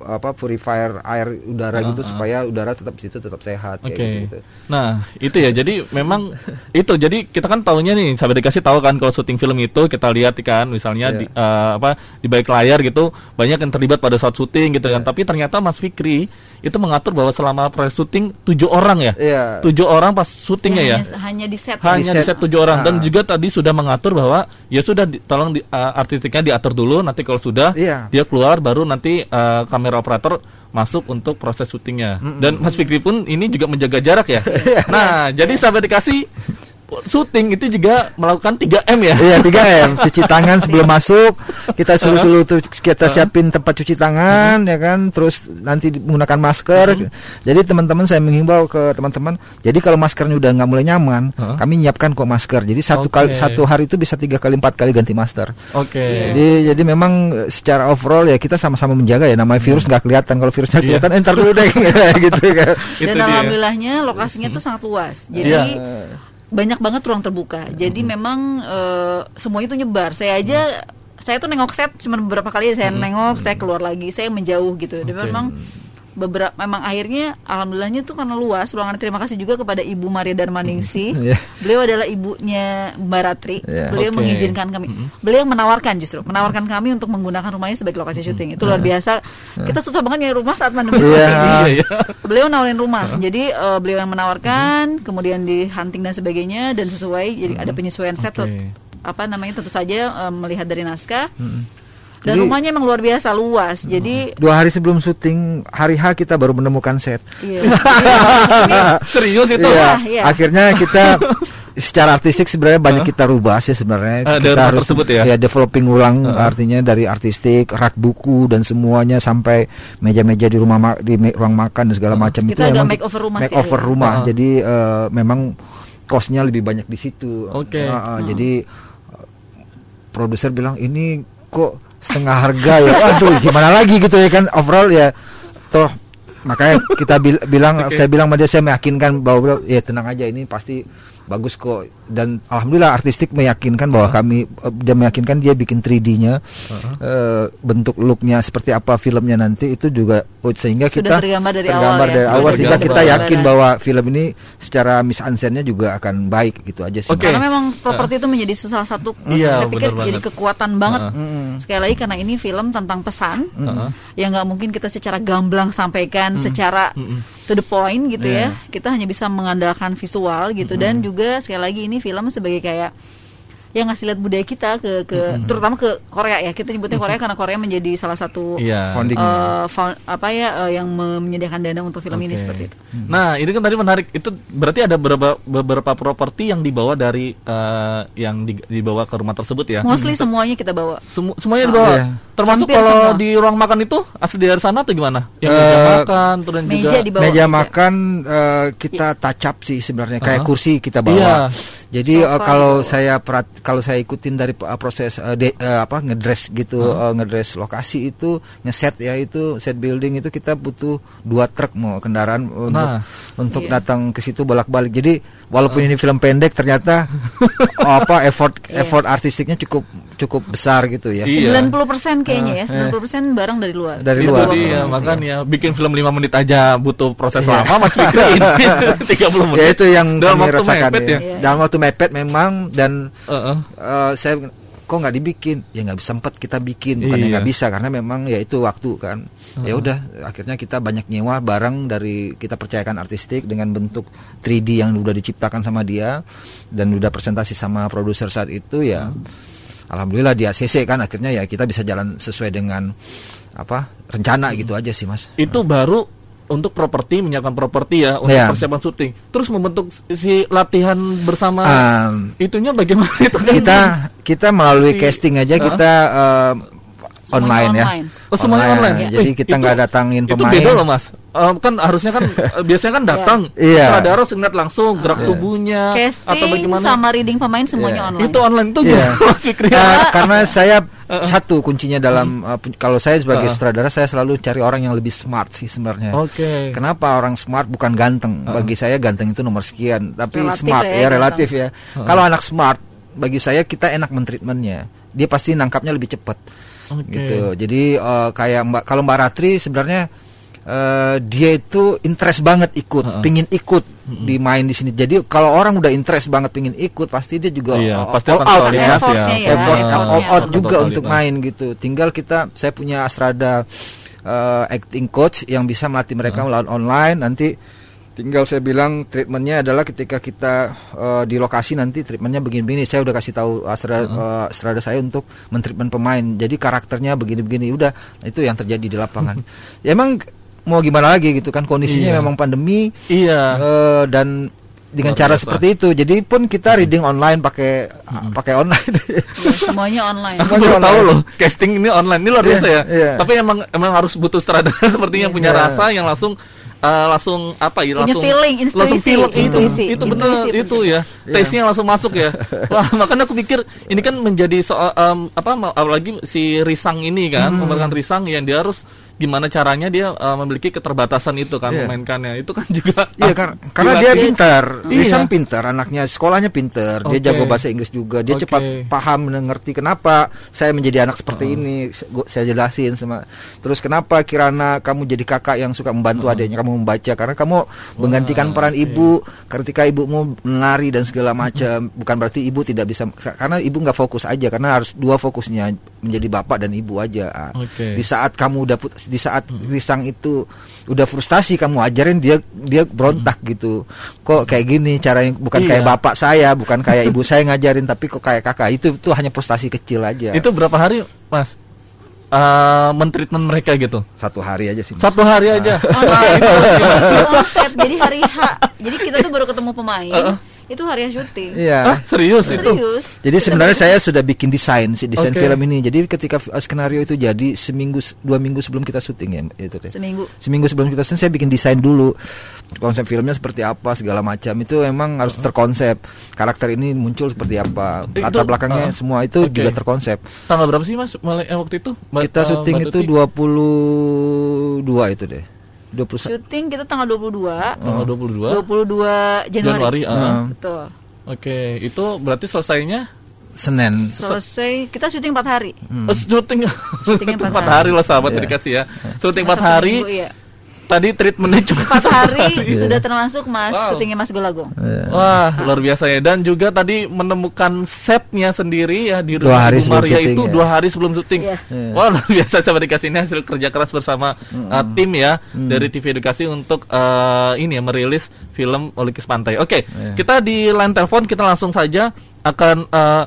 [SPEAKER 9] apa purifier air udara
[SPEAKER 2] Ah,
[SPEAKER 9] gitu
[SPEAKER 2] ah.
[SPEAKER 9] supaya udara tetap di situ tetap sehat
[SPEAKER 2] Oke.
[SPEAKER 9] kayak gitu.
[SPEAKER 2] Nah, itu ya. Jadi memang itu. Jadi kita kan tahunya nih, sahabat dikasih tahu kan kalau syuting film itu kita lihat kan, misalnya
[SPEAKER 9] Iya.
[SPEAKER 2] di eh, apa di balik layar gitu banyak yang terlibat pada saat syuting gitu
[SPEAKER 9] Iya.
[SPEAKER 2] kan. Tapi ternyata Mas Fikri itu mengatur bahwa selama proses syuting tujuh orang ya,
[SPEAKER 9] Iya.
[SPEAKER 2] tujuh orang pas syutingnya ya.
[SPEAKER 8] hanya, hanya di set.
[SPEAKER 2] Hanya di
[SPEAKER 9] Di
[SPEAKER 2] set tujuh orang dan
[SPEAKER 9] Ah.
[SPEAKER 2] juga tadi sudah mengatur bahwa ya sudah di- tolong di, eh, artistiknya diatur dulu nanti kalau sudah
[SPEAKER 9] Iya.
[SPEAKER 2] dia keluar baru nanti eh, kamera operator masuk untuk proses syutingnya dan Mas Fikri pun ini juga menjaga jarak ya. nah jadi sahabat dikasih syuting itu juga melakukan 3M ya.
[SPEAKER 9] Iya 3M cuci tangan sebelum masuk. Kita suruh-suruh kita siapin tempat cuci tangan ya kan? Terus nanti menggunakan masker. Jadi teman-teman saya menghimbau ke teman-teman jadi kalau maskernya udah nggak mulai nyaman kami nyiapkan kok masker. Jadi satu
[SPEAKER 2] Oke.
[SPEAKER 9] kali satu hari itu bisa tiga kali empat kali ganti masker.
[SPEAKER 2] Oke.
[SPEAKER 9] Jadi jadi memang eh, secara overall ya kita sama-sama menjaga ya. Namanya virus nggak kelihatan. Kalau virusnya
[SPEAKER 2] Iya.
[SPEAKER 9] kelihatan entar dulu deh. Gitu kan.
[SPEAKER 2] Itu
[SPEAKER 8] Dan alhamdulillahnya lokasinya tuh sangat luas. Jadi
[SPEAKER 2] Iya.
[SPEAKER 8] Banyak banget ruang terbuka. Jadi memang eh, semuanya itu nyebar. Saya aja saya tuh nengok set cuma beberapa kali saya nengok, saya keluar lagi, saya menjauh gitu. Dan memang beberapa memang akhirnya alhamdulillahnya tuh karena luas. Ruangan terima kasih juga kepada Ibu Maria Darmaningsi.
[SPEAKER 9] Iya.
[SPEAKER 8] beliau adalah ibunya Mbak Ratri.
[SPEAKER 9] Iya.
[SPEAKER 8] beliau
[SPEAKER 2] Oke.
[SPEAKER 8] mengizinkan kami. Beliau menawarkan justru menawarkan kami untuk menggunakan rumahnya sebagai lokasi syuting. Itu luar biasa. Kita susah banget nyari rumah saat pandemi
[SPEAKER 9] Iya.
[SPEAKER 8] ini.
[SPEAKER 2] Iya, iya.
[SPEAKER 8] beliau nawarin rumah. Jadi eh, beliau yang menawarkan kemudian di hunting dan sebagainya dan sesuai. Jadi ada penyesuaian set apa namanya tentu saja eh, melihat dari naskah dan
[SPEAKER 9] Jadi-
[SPEAKER 8] rumahnya emang luar biasa luas jadi
[SPEAKER 9] Dua hari sebelum syuting hari H kita baru menemukan set.
[SPEAKER 8] iya, iya,
[SPEAKER 2] Serius itu.
[SPEAKER 9] Iya.
[SPEAKER 8] Wah, iya.
[SPEAKER 9] Akhirnya kita secara artistik sebenarnya banyak kita rubah sih sebenarnya.
[SPEAKER 2] dari
[SPEAKER 9] kita harus
[SPEAKER 2] tersebut ya?
[SPEAKER 9] developing ulang artinya dari artistik, rak buku dan semuanya sampai meja-meja di rumah ma- di me- ruang makan dan segala macam
[SPEAKER 8] Kita
[SPEAKER 9] itu
[SPEAKER 8] agak
[SPEAKER 9] memang
[SPEAKER 8] makeover rumah sih,
[SPEAKER 9] makeover
[SPEAKER 8] ya.
[SPEAKER 9] rumah.
[SPEAKER 2] Ah.
[SPEAKER 9] Jadi eh, memang costnya lebih banyak di situ.
[SPEAKER 2] Oke.
[SPEAKER 9] Ah, ah, Jadi eh, produser bilang ini kok setengah harga ya. Waduh, gimana lagi gitu ya kan overall ya toh makanya kita bil- bilang saya bilang sama dia saya meyakinkan bahwa ya tenang aja ini pasti bagus kok dan alhamdulillah artistik meyakinkan bahwa kami eh, dia meyakinkan dia bikin 3D-nya eh, bentuk looknya seperti apa filmnya nanti itu juga oh, sehingga
[SPEAKER 8] Sudah
[SPEAKER 9] kita
[SPEAKER 8] tergambar dari
[SPEAKER 9] tergambar
[SPEAKER 8] awal ya,
[SPEAKER 9] dari
[SPEAKER 8] sudah
[SPEAKER 9] awal sehingga
[SPEAKER 2] tergambar.
[SPEAKER 9] kita yakin bahwa film ini secara mise en scène-nya juga akan baik gitu aja sih
[SPEAKER 2] Oke.
[SPEAKER 8] Karena memang properti itu menjadi salah satu
[SPEAKER 2] Iya,
[SPEAKER 8] saya pikir jadi
[SPEAKER 2] banget.
[SPEAKER 8] kekuatan banget.
[SPEAKER 9] Mm.
[SPEAKER 8] Sekali lagi karena ini film tentang pesan
[SPEAKER 2] Heeh.
[SPEAKER 8] yang nggak mungkin kita secara gamblang sampaikan secara
[SPEAKER 2] Mm-mm.
[SPEAKER 8] To the point gitu
[SPEAKER 2] Iya.
[SPEAKER 8] ya. Kita hanya bisa mengandalkan visual gitu dan juga sekali lagi ini film sebagai kayak yang ngasih lihat budaya kita ke ke terutama ke Korea ya. Kita nyebutnya Korea karena Korea menjadi salah satu.
[SPEAKER 9] Founding.
[SPEAKER 8] eh, found- apa ya eh, yang menyediakan dana untuk film ini
[SPEAKER 2] Oke.
[SPEAKER 8] seperti itu.
[SPEAKER 2] Nah, ini kan tadi menarik. Itu berarti ada beberapa beberapa properti yang dibawa dari eh, yang di- dibawa ke rumah tersebut ya.
[SPEAKER 8] Mostly semuanya kita bawa.
[SPEAKER 2] Semu- semuanya dibawa.
[SPEAKER 9] Iya.
[SPEAKER 2] Termasuk
[SPEAKER 8] Hampir
[SPEAKER 2] kalau
[SPEAKER 8] semua.
[SPEAKER 2] di ruang makan itu asli dari sana atau gimana? Yang meja
[SPEAKER 9] Eh,
[SPEAKER 2] makan, terus
[SPEAKER 8] meja
[SPEAKER 2] juga
[SPEAKER 8] dibawa.
[SPEAKER 9] meja
[SPEAKER 8] meja.
[SPEAKER 9] makan eh, kita tacap sih sebenarnya kayak
[SPEAKER 2] Aha.
[SPEAKER 9] kursi kita
[SPEAKER 2] Iya.
[SPEAKER 9] bawa. Jadi eh,
[SPEAKER 8] Sofa
[SPEAKER 9] kalau
[SPEAKER 8] dibawa.
[SPEAKER 9] saya perat kalau saya ikutin dari eh, proses eh, de- eh, apa ngedress gitu eh, ngedress lokasi itu ngeset ya itu set building itu kita butuh dua truk mau kendaraan untuk
[SPEAKER 2] Nah.
[SPEAKER 9] untuk
[SPEAKER 8] Iya.
[SPEAKER 9] datang ke situ bolak-balik. Jadi walaupun ini film pendek ternyata apa effort
[SPEAKER 8] Iya.
[SPEAKER 9] effort artistiknya cukup cukup besar gitu ya.
[SPEAKER 2] Iya.
[SPEAKER 8] 90% kayaknya ya, 90% barang dari luar.
[SPEAKER 9] Dari
[SPEAKER 2] itu
[SPEAKER 9] luar.
[SPEAKER 2] dia
[SPEAKER 9] Iya.
[SPEAKER 2] makanya bikin film 5 menit aja butuh proses
[SPEAKER 9] Iya.
[SPEAKER 2] lama Mas Fikri ini 30 menit.
[SPEAKER 9] Ya itu yang
[SPEAKER 2] dalam
[SPEAKER 9] kami
[SPEAKER 2] waktu
[SPEAKER 9] rasakan
[SPEAKER 2] mepet ya.
[SPEAKER 8] Iya.
[SPEAKER 9] Dalam waktu mepet memang dan
[SPEAKER 2] Heeh.
[SPEAKER 9] eh, saya kok nggak dibikin ya nggak sempat kita bikin bukannya
[SPEAKER 2] Iya.
[SPEAKER 9] nggak bisa karena memang ya itu waktu kan ya udah akhirnya kita banyak nyewa barang dari kita percayakan artistik dengan bentuk 3D yang udah diciptakan sama dia dan udah presentasi sama produser saat itu ya alhamdulillah di ACC kan akhirnya ya kita bisa jalan sesuai dengan apa rencana gitu aja sih mas
[SPEAKER 2] Itu baru untuk properti menyiapkan properti ya untuk
[SPEAKER 9] Iya.
[SPEAKER 2] persiapan syuting. Terus membentuk si latihan bersama
[SPEAKER 9] Um,
[SPEAKER 2] itunya bagaimana itu kan?
[SPEAKER 9] kita kita melalui
[SPEAKER 2] Si-
[SPEAKER 9] casting aja
[SPEAKER 2] Hah?
[SPEAKER 9] kita um, online ya
[SPEAKER 8] online.
[SPEAKER 2] Oh semuanya online.
[SPEAKER 9] ya.
[SPEAKER 2] Eh,
[SPEAKER 9] Jadi kita
[SPEAKER 2] itu-
[SPEAKER 9] nggak datangin
[SPEAKER 2] Itu
[SPEAKER 9] pemain.
[SPEAKER 2] beda loh mas. Em, kan harusnya kan eh, biasanya kan datang.
[SPEAKER 9] Iya.
[SPEAKER 2] Sutradara harus ngeliat langsung gerak tubuhnya atau
[SPEAKER 8] Casting
[SPEAKER 2] bagaimana.
[SPEAKER 8] sama reading pemain semuanya
[SPEAKER 9] Iya.
[SPEAKER 8] online.
[SPEAKER 2] Itu online itu
[SPEAKER 9] Iya.
[SPEAKER 2] Mas Fikri.
[SPEAKER 9] Nah, karena saya satu kuncinya dalam uh, kalau saya sebagai
[SPEAKER 2] Uh-uh.
[SPEAKER 9] sutradara saya selalu cari orang yang lebih smart sih sebenarnya.
[SPEAKER 2] Oke.
[SPEAKER 9] Kenapa orang smart bukan ganteng? Bagi saya ganteng itu nomor sekian, tapi
[SPEAKER 8] Relatif
[SPEAKER 9] smart
[SPEAKER 8] ya,
[SPEAKER 9] ya, relatif ya. Kalau anak smart bagi saya kita enak mentreatmentnya. Dia pasti nangkapnya lebih cepat.
[SPEAKER 2] Oke.
[SPEAKER 9] Gitu. Jadi uh, kayak Mbak kalau Mbak Ratri sebenarnya uh, dia itu interest banget ikut,
[SPEAKER 2] Uh-uh.
[SPEAKER 9] pingin ikut di main di sini. Jadi kalau orang udah interest banget pingin ikut, pasti dia juga
[SPEAKER 2] Iya,
[SPEAKER 9] all-
[SPEAKER 2] pasti
[SPEAKER 9] all out
[SPEAKER 2] totalitas
[SPEAKER 9] ya.
[SPEAKER 8] Ya,
[SPEAKER 9] Effort, all out
[SPEAKER 2] Effort
[SPEAKER 9] juga untuk main gitu. Tinggal kita, saya punya Astrada uh, acting coach yang bisa melatih mereka melalui online. Nanti tinggal saya bilang treatmentnya adalah ketika kita uh, di lokasi nanti treatmentnya begini-begini. Saya udah kasih tahu Astrada, uh, Astrada saya untuk mentreatment pemain. Jadi karakternya begini-begini. Udah itu yang terjadi di lapangan. ya emang mau gimana lagi gitu kan kondisinya
[SPEAKER 2] Iya.
[SPEAKER 9] memang pandemi
[SPEAKER 2] Iya.
[SPEAKER 9] eh, dan dengan
[SPEAKER 2] Luar
[SPEAKER 9] cara
[SPEAKER 2] biasa.
[SPEAKER 9] seperti itu. Jadi pun kita reading online pakai pakai online.
[SPEAKER 8] Iya, semuanya online.
[SPEAKER 2] Aku
[SPEAKER 9] Semuanya
[SPEAKER 2] baru tahu
[SPEAKER 9] online.
[SPEAKER 2] loh casting ini online ini luar
[SPEAKER 9] Iya,
[SPEAKER 2] biasa ya.
[SPEAKER 9] iya.
[SPEAKER 2] Tapi emang emang harus butuh sutradara sepertinya yang punya
[SPEAKER 9] Iya.
[SPEAKER 2] rasa yang langsung eh, langsung apa ya langsung
[SPEAKER 8] feeling, intuisi,
[SPEAKER 2] langsung feeling itu
[SPEAKER 8] intuisi,
[SPEAKER 2] itu
[SPEAKER 8] intuisi
[SPEAKER 2] itu ya. Taste-nya langsung masuk ya. Wah makanya aku pikir ini kan menjadi soal em, apa apalagi si Risang ini kan
[SPEAKER 9] Hmm.
[SPEAKER 2] memerankan Risang yang dia harus gimana caranya dia eh, memiliki keterbatasan itu kan
[SPEAKER 9] Iya.
[SPEAKER 2] memainkannya itu kan juga
[SPEAKER 9] Iya
[SPEAKER 2] ah,
[SPEAKER 9] kar- karena dia pintar,
[SPEAKER 2] Iya.
[SPEAKER 9] Pintar, anaknya sekolahnya pintar, dia
[SPEAKER 2] Oke.
[SPEAKER 9] jago bahasa Inggris juga, dia
[SPEAKER 2] Oke.
[SPEAKER 9] cepat paham dan ngerti kenapa saya menjadi anak seperti ini, Se- gua- saya jelasin sama. Terus kenapa Kirana kamu jadi kakak yang suka membantu
[SPEAKER 2] Oh.
[SPEAKER 9] adiknya, kamu membaca karena kamu menggantikan peran ibu ketika ibumu menari dan segala macam. Bukan berarti ibu tidak bisa karena ibu nggak fokus aja karena harus dua fokusnya menjadi bapak dan ibu aja.
[SPEAKER 2] Oke.
[SPEAKER 9] Di saat kamu udah put- di saat Risang itu udah frustasi kamu ajarin dia dia berontak gitu. Kok kayak gini caranya? Bukan
[SPEAKER 2] Iya.
[SPEAKER 9] kayak bapak saya bukan kayak ibu saya ngajarin tapi kok kayak kakak. Itu itu hanya frustasi kecil aja.
[SPEAKER 2] Itu berapa hari mas? Eh mentreatment mereka gitu?
[SPEAKER 9] Satu hari aja sih
[SPEAKER 2] satu hari aja?
[SPEAKER 8] Oh,
[SPEAKER 2] Nah, itu
[SPEAKER 8] jadi hari H. Jadi kita tuh baru ketemu pemain. Itu hari syuting.
[SPEAKER 9] iya
[SPEAKER 2] Hah, serius itu
[SPEAKER 8] Serius.
[SPEAKER 9] Jadi
[SPEAKER 8] Kita
[SPEAKER 9] sebenarnya saya sudah bikin desain si desain
[SPEAKER 2] Oke.
[SPEAKER 9] film ini. Jadi ketika uh, skenario itu jadi seminggu dua minggu sebelum kita syuting ya itu deh.
[SPEAKER 8] seminggu.
[SPEAKER 9] Seminggu sebelum kita syuting saya bikin desain dulu konsep filmnya seperti apa segala macam itu emang harus terkonsep karakter ini muncul seperti apa
[SPEAKER 2] Itu-
[SPEAKER 9] latar belakangnya
[SPEAKER 2] uh,
[SPEAKER 9] semua itu
[SPEAKER 2] oke.
[SPEAKER 9] juga terkonsep.
[SPEAKER 2] tanggal berapa sih mas mulai eh, waktu itu Mbak-
[SPEAKER 9] Kita
[SPEAKER 2] eh,
[SPEAKER 9] syuting
[SPEAKER 2] Mbak
[SPEAKER 9] itu
[SPEAKER 2] Tuti?
[SPEAKER 9] 22 itu deh. 21
[SPEAKER 8] Syuting kita tanggal 22.
[SPEAKER 2] tanggal 22
[SPEAKER 8] 22 Januari.
[SPEAKER 2] Januari ah.
[SPEAKER 9] Hmm.
[SPEAKER 8] Betul.
[SPEAKER 2] oke itu berarti selesainya
[SPEAKER 9] Senin.
[SPEAKER 8] Selesai kita syuting 4 hari.
[SPEAKER 2] Oh, syuting
[SPEAKER 8] Syutingnya empat
[SPEAKER 2] empat
[SPEAKER 8] hari.
[SPEAKER 2] hari lah sahabat
[SPEAKER 9] Iya.
[SPEAKER 2] dikasih ya syuting
[SPEAKER 8] Satu
[SPEAKER 2] empat hari
[SPEAKER 8] minggu, iya.
[SPEAKER 2] Tadi treatmentnya cuma
[SPEAKER 8] 4 hari
[SPEAKER 9] Iya.
[SPEAKER 8] sudah termasuk Mas
[SPEAKER 2] Wow.
[SPEAKER 8] syutingnya Mas Golagong.
[SPEAKER 2] Wah luar biasa ya dan juga tadi menemukan setnya sendiri ya di
[SPEAKER 9] Dua
[SPEAKER 2] rumah
[SPEAKER 9] hari
[SPEAKER 2] Ibu Maria
[SPEAKER 9] syuting,
[SPEAKER 2] itu
[SPEAKER 9] ya.
[SPEAKER 2] dua hari sebelum syuting.
[SPEAKER 8] Iya.
[SPEAKER 9] Iya.
[SPEAKER 2] Wah luar biasa sahabat dikasih ini hasil kerja keras bersama uh, tim ya dari TV Edukasi untuk uh, ini ya merilis film Olikis Pantai. Oke
[SPEAKER 9] Iya.
[SPEAKER 2] kita di line telepon kita langsung saja akan uh,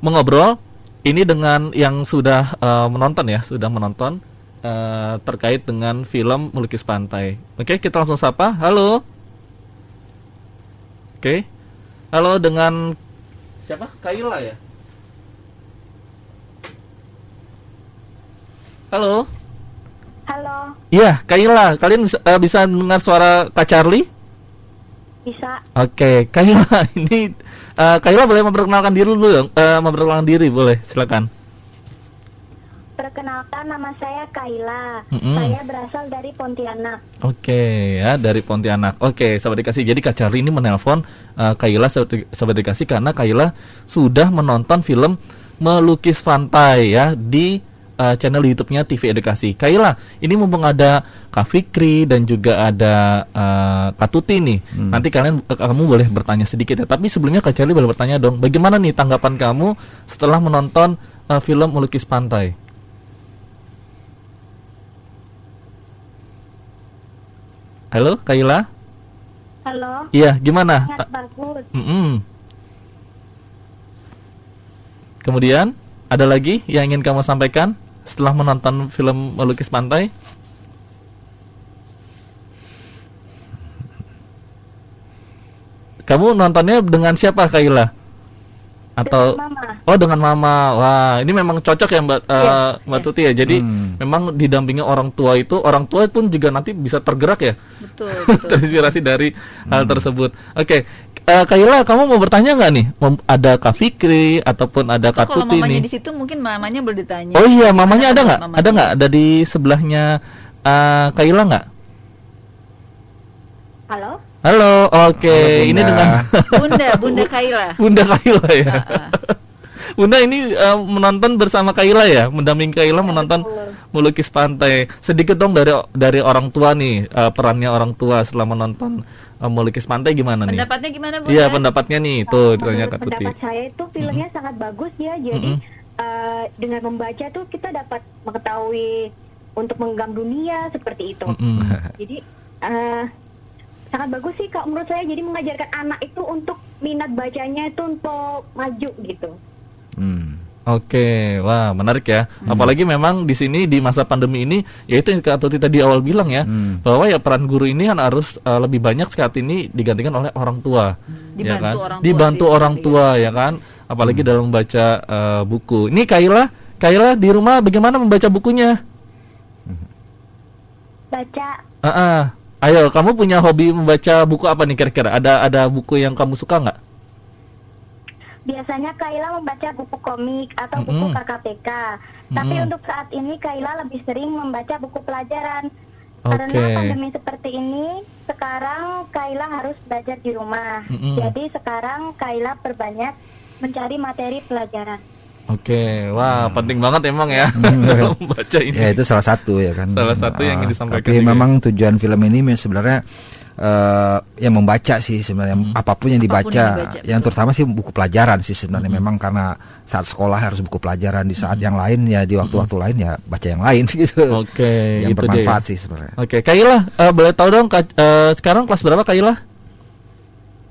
[SPEAKER 2] mengobrol ini dengan yang sudah uh, menonton ya sudah menonton uh, terkait dengan film Melukis Pantai. Oke, kita langsung sapa. Halo. Oke. Halo dengan siapa? Kaila ya? Halo.
[SPEAKER 10] Halo,
[SPEAKER 2] Iya, Kaila. Kalian bisa, eh, bisa dengar suara Kak Charlie?
[SPEAKER 10] bisa
[SPEAKER 2] Oke, Kaila ini eh, Kaila boleh memperkenalkan diri dulu dong. Eh, memperkenalkan diri boleh, silakan.
[SPEAKER 10] Perkenalkan nama saya Kaila.
[SPEAKER 2] Mm-mm.
[SPEAKER 10] Saya berasal dari Pontianak.
[SPEAKER 2] Oke ya dari Pontianak. Oke sahabat dikasih. Jadi Kak Charlie ini menelpon eh, Kaila sahabat, sahabat dikasih karena Kaila sudah menonton film melukis pantai ya di uh, channel YouTube-nya TV Edukasi. Kaila, ini mumpung ada Kak Fikri dan juga ada uh, Kak Tuti nih. Hmm. Nanti kalian uh, kamu boleh bertanya sedikit ya. Tapi sebelumnya Kak Charlie boleh bertanya dong. Bagaimana nih tanggapan kamu setelah menonton uh, film Melukis Pantai? Halo, Kaila?
[SPEAKER 10] Halo.
[SPEAKER 2] Iya, gimana?
[SPEAKER 10] Sangat bagus.
[SPEAKER 2] Mm -mm. Kemudian, ada lagi yang ingin kamu sampaikan setelah menonton film Melukis Pantai? Kamu nontonnya dengan siapa, Kaila? Atau
[SPEAKER 10] dengan mama.
[SPEAKER 2] oh dengan mama wah ini memang cocok ya mbak
[SPEAKER 10] yeah,
[SPEAKER 2] uh, mbak
[SPEAKER 10] yeah.
[SPEAKER 2] Tuti ya jadi hmm. memang didampingi orang tua itu orang tua pun juga nanti bisa tergerak ya
[SPEAKER 8] betul, betul.
[SPEAKER 2] terinspirasi dari hmm. hal tersebut oke okay. Uh, Kayla, kamu mau bertanya nggak nih? Mem ada Kak Fikri ataupun ada Kak Tuti nih?
[SPEAKER 8] di situ mungkin mamanya boleh ditanya.
[SPEAKER 2] Oh iya, mamanya ada nggak? Ada nggak? Ada di sebelahnya uh, Kayla nggak?
[SPEAKER 10] Halo.
[SPEAKER 2] Halo, oke. Okay. Ini dengan
[SPEAKER 8] Bunda, Bunda Kaila.
[SPEAKER 2] Bunda Kaila ya. Bunda ini uh, menonton bersama Kaila ya, mendampingi Kaila ya, menonton betul. melukis pantai. Sedikit dong dari dari orang tua nih, uh, perannya orang tua setelah menonton uh, melukis pantai gimana nih?
[SPEAKER 8] Pendapatnya gimana, Bunda?
[SPEAKER 2] Iya, pendapatnya nih, itu
[SPEAKER 10] uh,
[SPEAKER 2] ditanya Kak
[SPEAKER 10] Tuti. Pendapat saya itu filmnya hmm. sangat bagus ya. Jadi hmm. uh, dengan membaca tuh kita dapat mengetahui untuk menggenggam dunia seperti itu. Hmm. Jadi uh, sangat bagus sih kak menurut saya jadi mengajarkan anak itu untuk minat bacanya itu untuk maju gitu.
[SPEAKER 2] Hmm. Oke, wah menarik ya. Hmm. Apalagi memang di sini di masa pandemi ini, yaitu yang Tuti tadi awal bilang ya, hmm. bahwa ya peran guru ini kan harus uh, lebih banyak saat ini digantikan oleh orang tua, hmm. ya kan? Orang tua Dibantu sih, orang tua ya kan, apalagi hmm. dalam membaca uh, buku. Ini Kaila, Kaila di rumah bagaimana membaca bukunya?
[SPEAKER 10] Baca.
[SPEAKER 2] Uh -uh. Ayo, kamu punya hobi membaca buku apa nih kira-kira? Ada ada buku yang kamu suka nggak?
[SPEAKER 10] Biasanya Kaila membaca buku komik atau mm -hmm. buku KKPK. Mm-hmm. Tapi untuk saat ini Kaila lebih sering membaca buku pelajaran. Okay. Karena pandemi seperti ini, sekarang Kaila harus belajar di rumah. Mm -hmm. Jadi sekarang Kaila perbanyak mencari materi pelajaran.
[SPEAKER 2] Oke, wah hmm. penting banget emang ya hmm.
[SPEAKER 9] membaca ini. Ya itu salah satu ya kan.
[SPEAKER 2] Salah satu uh, yang disampaikan.
[SPEAKER 9] Tapi juga. memang tujuan film ini sebenarnya uh, yang membaca sih sebenarnya hmm. apa pun yang dibaca, apa pun yang, dibaca yang terutama sih buku pelajaran sih sebenarnya hmm. memang karena saat sekolah harus buku pelajaran di saat hmm. yang lain ya di waktu-waktu hmm. lain ya baca yang lain gitu.
[SPEAKER 2] Oke,
[SPEAKER 9] yang bermanfaat dia. sih sebenarnya.
[SPEAKER 2] Oke, Kaila uh, boleh tahu dong uh, sekarang kelas berapa Kaila?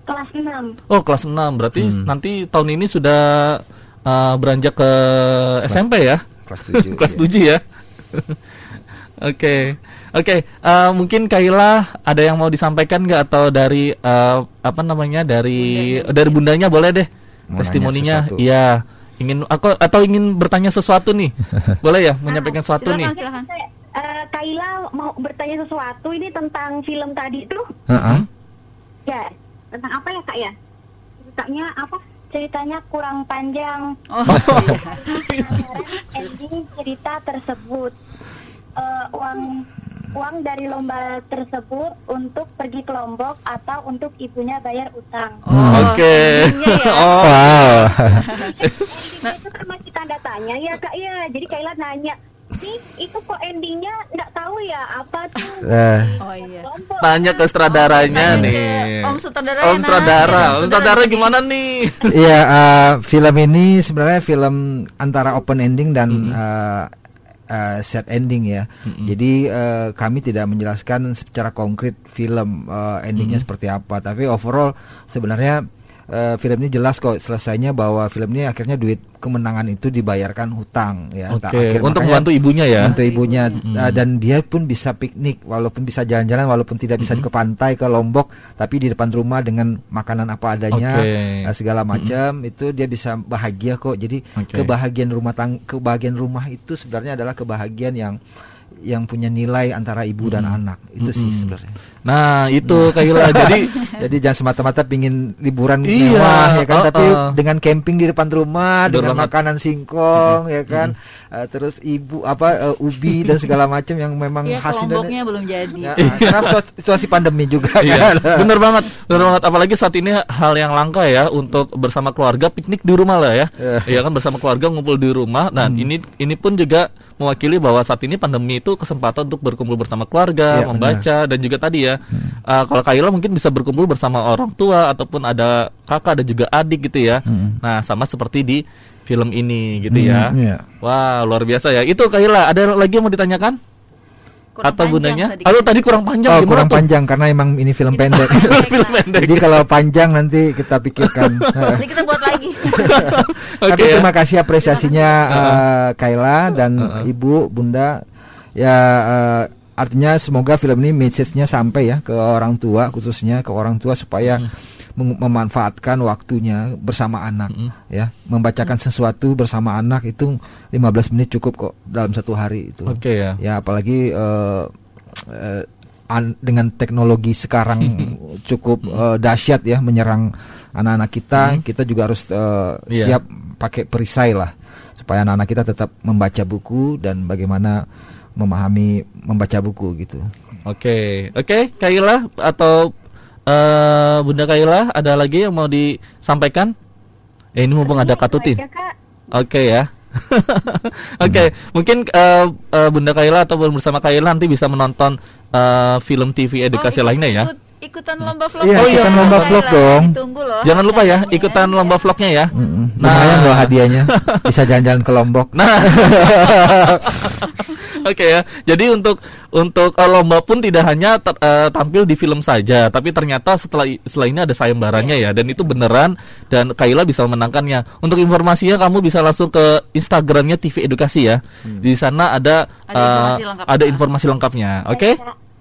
[SPEAKER 10] Kelas 6.
[SPEAKER 2] Oh, kelas 6. Berarti hmm. nanti tahun ini sudah uh, beranjak ke kelas, SMP ya
[SPEAKER 9] kelas 7
[SPEAKER 2] kelas iya. 7 ya Oke, oke. Okay. Uh, mungkin Kaila ada yang mau disampaikan nggak atau dari uh, apa namanya dari bundanya, dari bundanya boleh deh mau testimoninya. Iya, ingin aku atau ingin bertanya sesuatu nih, boleh ya menyampaikan sesuatu silakan, nih. Silakan.
[SPEAKER 10] Uh, Kaila mau bertanya sesuatu ini tentang film tadi tuh.
[SPEAKER 2] Uh -huh.
[SPEAKER 10] Ya, tentang apa ya kak ya? Ceritanya apa? Ceritanya kurang panjang. Oh, ending cerita tersebut uh, uang uang dari lomba tersebut untuk pergi ke Lombok atau untuk ibunya bayar utang.
[SPEAKER 2] Oh, Oke. Okay.
[SPEAKER 10] Ya. Oh. Wow. itu kan masih tanda tanya ya kak ya. Jadi Kaila nanya, sih itu kok endingnya nggak tahu ya apa tuh eh.
[SPEAKER 2] oh iya tanya ke sutradaranya oh, nih
[SPEAKER 8] om sutradara
[SPEAKER 2] om sutradara om sutradara gimana nih
[SPEAKER 9] iya uh, film ini sebenarnya film antara open ending dan mm -hmm. uh, uh, set ending ya. Mm-hmm. Jadi uh, kami tidak menjelaskan secara konkret film uh, endingnya mm-hmm. seperti apa, tapi overall sebenarnya uh, film ini jelas kok selesainya bahwa film ini akhirnya duit kemenangan itu dibayarkan hutang ya.
[SPEAKER 2] Okay. Untuk membantu ibunya ya.
[SPEAKER 9] Membantu ibunya mm-hmm. uh, dan dia pun bisa piknik walaupun bisa jalan-jalan walaupun tidak bisa mm-hmm. ke pantai ke Lombok tapi di depan rumah dengan makanan apa adanya okay. uh, segala macam mm-hmm. itu dia bisa bahagia kok. Jadi okay. kebahagiaan rumah tang kebahagiaan rumah itu sebenarnya adalah kebahagiaan yang yang punya nilai antara ibu dan hmm. anak itu hmm. sih sebenarnya.
[SPEAKER 2] Nah itu Kaila jadi
[SPEAKER 9] jadi jangan semata-mata pingin liburan
[SPEAKER 2] Iya,
[SPEAKER 9] mewah ya kan
[SPEAKER 2] uh,
[SPEAKER 9] tapi
[SPEAKER 2] uh.
[SPEAKER 9] dengan camping di depan rumah
[SPEAKER 2] Betul
[SPEAKER 9] dengan
[SPEAKER 2] banget.
[SPEAKER 9] makanan singkong ya kan Uh, terus ibu apa uh, ubi dan segala macam yang memang
[SPEAKER 8] Iya,
[SPEAKER 9] hasilnya
[SPEAKER 8] kelompoknya belum jadi.
[SPEAKER 9] Ya, uh, karena situ- situasi pandemi juga
[SPEAKER 2] Iya,
[SPEAKER 9] kan.
[SPEAKER 2] bener banget, bener banget. Apalagi saat ini hal yang langka ya untuk bersama keluarga piknik di rumah lah ya.
[SPEAKER 9] Iya.
[SPEAKER 2] Iya kan bersama keluarga ngumpul di rumah. Nah
[SPEAKER 9] Hmm.
[SPEAKER 2] ini ini pun juga mewakili bahwa saat ini pandemi itu kesempatan untuk berkumpul bersama keluarga,
[SPEAKER 9] Iya,
[SPEAKER 2] membaca dan juga tadi ya. uh, kalau Kaila mungkin bisa berkumpul bersama orang tua ataupun ada kakak dan juga adik gitu ya.
[SPEAKER 9] Hmm.
[SPEAKER 2] Nah sama seperti di film ini gitu
[SPEAKER 9] Hmm,
[SPEAKER 2] ya.
[SPEAKER 9] iya.
[SPEAKER 2] Wah luar biasa ya. Itu Kaila ada lagi yang mau ditanyakan?
[SPEAKER 8] Kurang
[SPEAKER 2] Atau
[SPEAKER 8] panjang
[SPEAKER 2] bundanya?
[SPEAKER 8] tadi.
[SPEAKER 2] Atau tadi kurang panjang
[SPEAKER 9] Oh,
[SPEAKER 2] gimana
[SPEAKER 9] kurang
[SPEAKER 2] tuh?
[SPEAKER 9] panjang karena emang ini film pendek.
[SPEAKER 2] Film pendek.
[SPEAKER 9] Jadi kalau panjang nanti kita pikirkan.
[SPEAKER 8] Nanti kita buat lagi.
[SPEAKER 9] Tapi
[SPEAKER 2] Oke ya.
[SPEAKER 9] terima kasih apresiasinya eh, Kaila dan Ibu, Bunda. Ya eh, artinya semoga film ini message-nya sampai ya ke orang tua khususnya ke orang tua supaya mem- memanfaatkan waktunya bersama anak ya. Membacakan sesuatu bersama anak itu 15 menit cukup kok dalam satu hari itu.
[SPEAKER 2] Oke ya.
[SPEAKER 9] Ya apalagi eh, an- dengan teknologi sekarang cukup eh, dahsyat ya menyerang anak-anak kita, kita juga harus eh,
[SPEAKER 2] Iya.
[SPEAKER 9] siap pakai perisai lah supaya anak-anak kita tetap membaca buku dan bagaimana memahami membaca buku gitu.
[SPEAKER 2] Oke, oke, Kaila atau eh, Bunda Kaila ada lagi yang mau disampaikan? Eh, ini mumpung ada Katutin.
[SPEAKER 10] Kak.
[SPEAKER 2] Oke ya. Oke, mungkin eh, eh, Bunda Kaila atau bersama Kaila nanti bisa menonton eh, film TV edukasi
[SPEAKER 8] Oh,
[SPEAKER 2] lainnya ya.
[SPEAKER 8] ikut- Ikutan lomba vlog.
[SPEAKER 9] Iya,
[SPEAKER 8] ya.
[SPEAKER 9] ikutan lomba vlog dong.
[SPEAKER 8] Ditunggu loh.
[SPEAKER 2] Jangan lupa ya, ikutan lomba vlognya ya.
[SPEAKER 9] Mm-mm.
[SPEAKER 2] Nah.
[SPEAKER 9] Lumayan loh hadiahnya. Bisa jalan-jalan ke Lombok.
[SPEAKER 2] Nah, oke ya. Jadi untuk untuk eh, lomba pun tidak hanya ter- eh, tampil di film saja, tapi ternyata setelah setelah ini ada sayembaranya ya, dan itu beneran dan Kaila bisa memenangkannya. Untuk informasinya kamu bisa langsung ke Instagramnya TV Edukasi ya. Di sana ada
[SPEAKER 8] Ada
[SPEAKER 2] eh,
[SPEAKER 8] informasi lengkapnya.
[SPEAKER 2] ada informasi lengkapnya. Oke.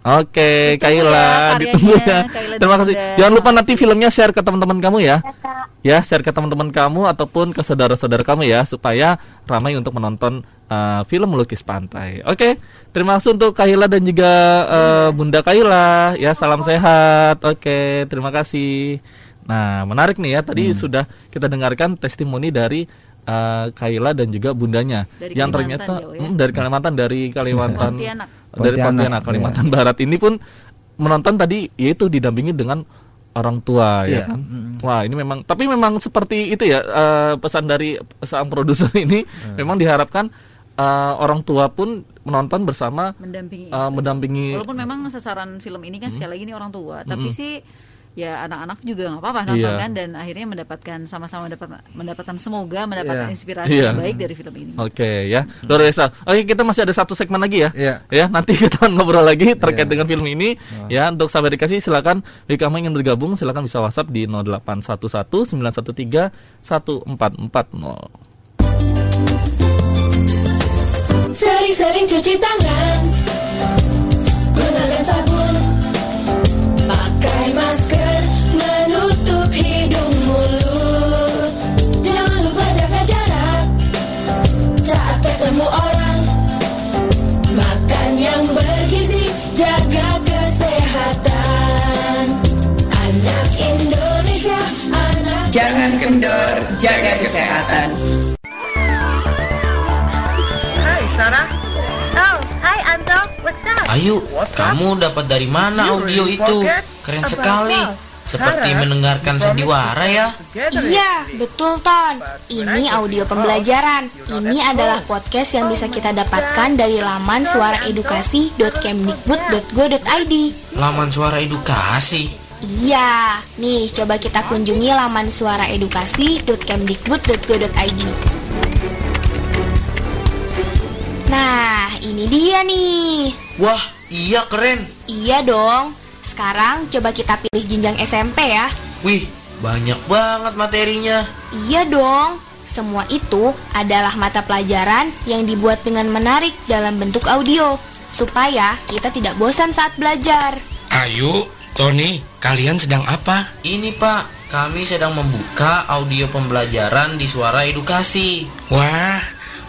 [SPEAKER 2] Oke,
[SPEAKER 8] Ditunggu ya
[SPEAKER 2] Kaila,
[SPEAKER 8] karyanya,
[SPEAKER 2] ditunggu ya.
[SPEAKER 8] Kaila
[SPEAKER 2] Terima kasih.
[SPEAKER 8] Bunda.
[SPEAKER 2] Jangan lupa nanti filmnya share ke teman-teman kamu ya
[SPEAKER 10] Ya,
[SPEAKER 2] ya share ke teman-teman kamu ataupun ke saudara-saudara kamu ya supaya ramai untuk menonton uh, film melukis pantai. Oke, terima kasih untuk Kaila dan juga uh, Bunda Kaila ya salam sehat. Oke, terima kasih. Nah menarik nih ya tadi sudah kita dengarkan testimoni dari uh, Kaila dan juga bundanya
[SPEAKER 8] Dari
[SPEAKER 2] yang
[SPEAKER 8] Kalimantan,
[SPEAKER 2] ternyata
[SPEAKER 8] Jawa ya.
[SPEAKER 2] hmm, dari Kalimantan dari Kalimantan
[SPEAKER 8] Pontianak.
[SPEAKER 2] dari
[SPEAKER 9] Pontianak,
[SPEAKER 2] Pontianak Kalimantan Barat ini pun menonton tadi yaitu didampingi dengan orang tua ya
[SPEAKER 9] Iya.
[SPEAKER 2] kan. Wah, ini memang tapi memang seperti itu ya eh, pesan dari sang produser ini memang diharapkan eh, orang tua pun menonton bersama
[SPEAKER 8] mendampingi.
[SPEAKER 2] eh, mendampingi
[SPEAKER 8] Walaupun memang sasaran film ini kan sekali lagi ini orang tua, tapi sih ya anak-anak juga nggak apa-apa nonton
[SPEAKER 2] Iya.
[SPEAKER 8] kan dan akhirnya mendapatkan sama-sama mendapat mendapatkan semoga mendapatkan
[SPEAKER 9] Iya.
[SPEAKER 8] inspirasi
[SPEAKER 2] Iya.
[SPEAKER 8] yang baik dari film ini.
[SPEAKER 2] Oke ya, luar biasa. Oke kita masih ada satu segmen lagi ya.
[SPEAKER 9] Iya.
[SPEAKER 2] Ya nanti kita ngobrol lagi terkait
[SPEAKER 9] Iya.
[SPEAKER 2] dengan film ini. Ya untuk sahabat dikasih silakan jika kamu ingin bergabung silakan bisa WhatsApp di 0811 913 1440.
[SPEAKER 11] Sering-sering cuci tangan. Gunakan sabun. Pakai masker Menutup hidung mulut. Jangan lupa jaga jarak. Saat ketemu orang Makan yang bergizi Jaga kesehatan. Anak Indonesia Anak
[SPEAKER 12] Jangan kendor, jaga kesehatan.
[SPEAKER 5] Ayo, kamu dapat dari mana audio itu? Keren sekali. Seperti mendengarkan sandiwara ya.
[SPEAKER 13] Iya, betul Ton. Ini audio pembelajaran. Ini adalah podcast yang bisa kita dapatkan dari laman suaraedukasi.kemdikbud.go.id.
[SPEAKER 5] Laman suara edukasi.
[SPEAKER 13] Iya, nih coba kita kunjungi laman suaraedukasi.kemdikbud.go.id. Nah, ini dia nih.
[SPEAKER 5] Wah, iya keren.
[SPEAKER 13] Iya dong. Sekarang coba kita pilih jenjang SMP ya.
[SPEAKER 5] Wih, banyak banget materinya.
[SPEAKER 13] Iya dong. Semua itu adalah mata pelajaran yang dibuat dengan menarik dalam bentuk audio supaya kita tidak bosan saat belajar.
[SPEAKER 14] Ayo, Tony, kalian sedang apa?
[SPEAKER 5] Ini Pak, kami sedang membuka audio pembelajaran di suara edukasi.
[SPEAKER 14] Wah,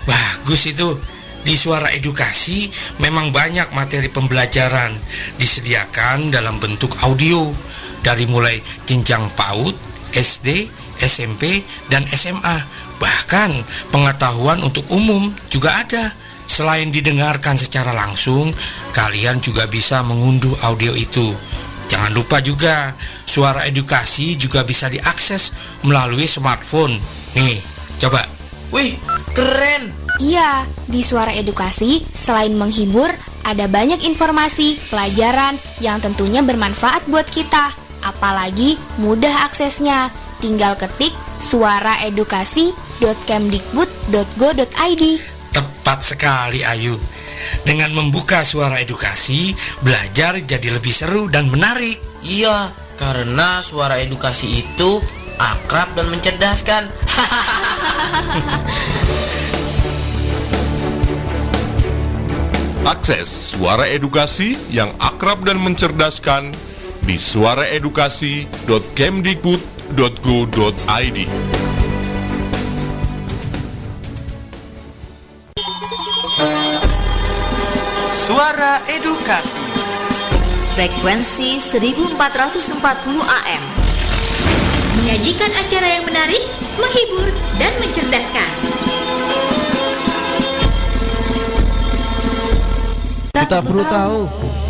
[SPEAKER 14] bagus itu. Di Suara Edukasi memang banyak materi pembelajaran disediakan dalam bentuk audio dari mulai jenjang PAUD, SD, SMP, dan SMA. Bahkan pengetahuan untuk umum juga ada. Selain didengarkan secara langsung, kalian juga bisa mengunduh audio itu. Jangan lupa juga, suara edukasi juga bisa diakses melalui smartphone. Nih, coba.
[SPEAKER 5] Wih, keren.
[SPEAKER 13] Iya, di Suara Edukasi, selain menghibur, ada banyak informasi, pelajaran yang tentunya bermanfaat buat kita. Apalagi mudah aksesnya. Tinggal ketik suaraedukasi.kemdikbud.go.id.
[SPEAKER 14] Tepat sekali, Ayu. Dengan membuka suara edukasi, belajar jadi lebih seru dan menarik.
[SPEAKER 5] Iya, karena suara edukasi itu akrab dan mencerdaskan.
[SPEAKER 15] Akses suara edukasi yang akrab dan mencerdaskan di suaraedukasi.kemdikbud.go.id.
[SPEAKER 3] Suara Edukasi.
[SPEAKER 4] Frekuensi 1440 AM Menyajikan acara yang menarik, menghibur, dan mencerdaskan
[SPEAKER 2] Kita perlu tahu.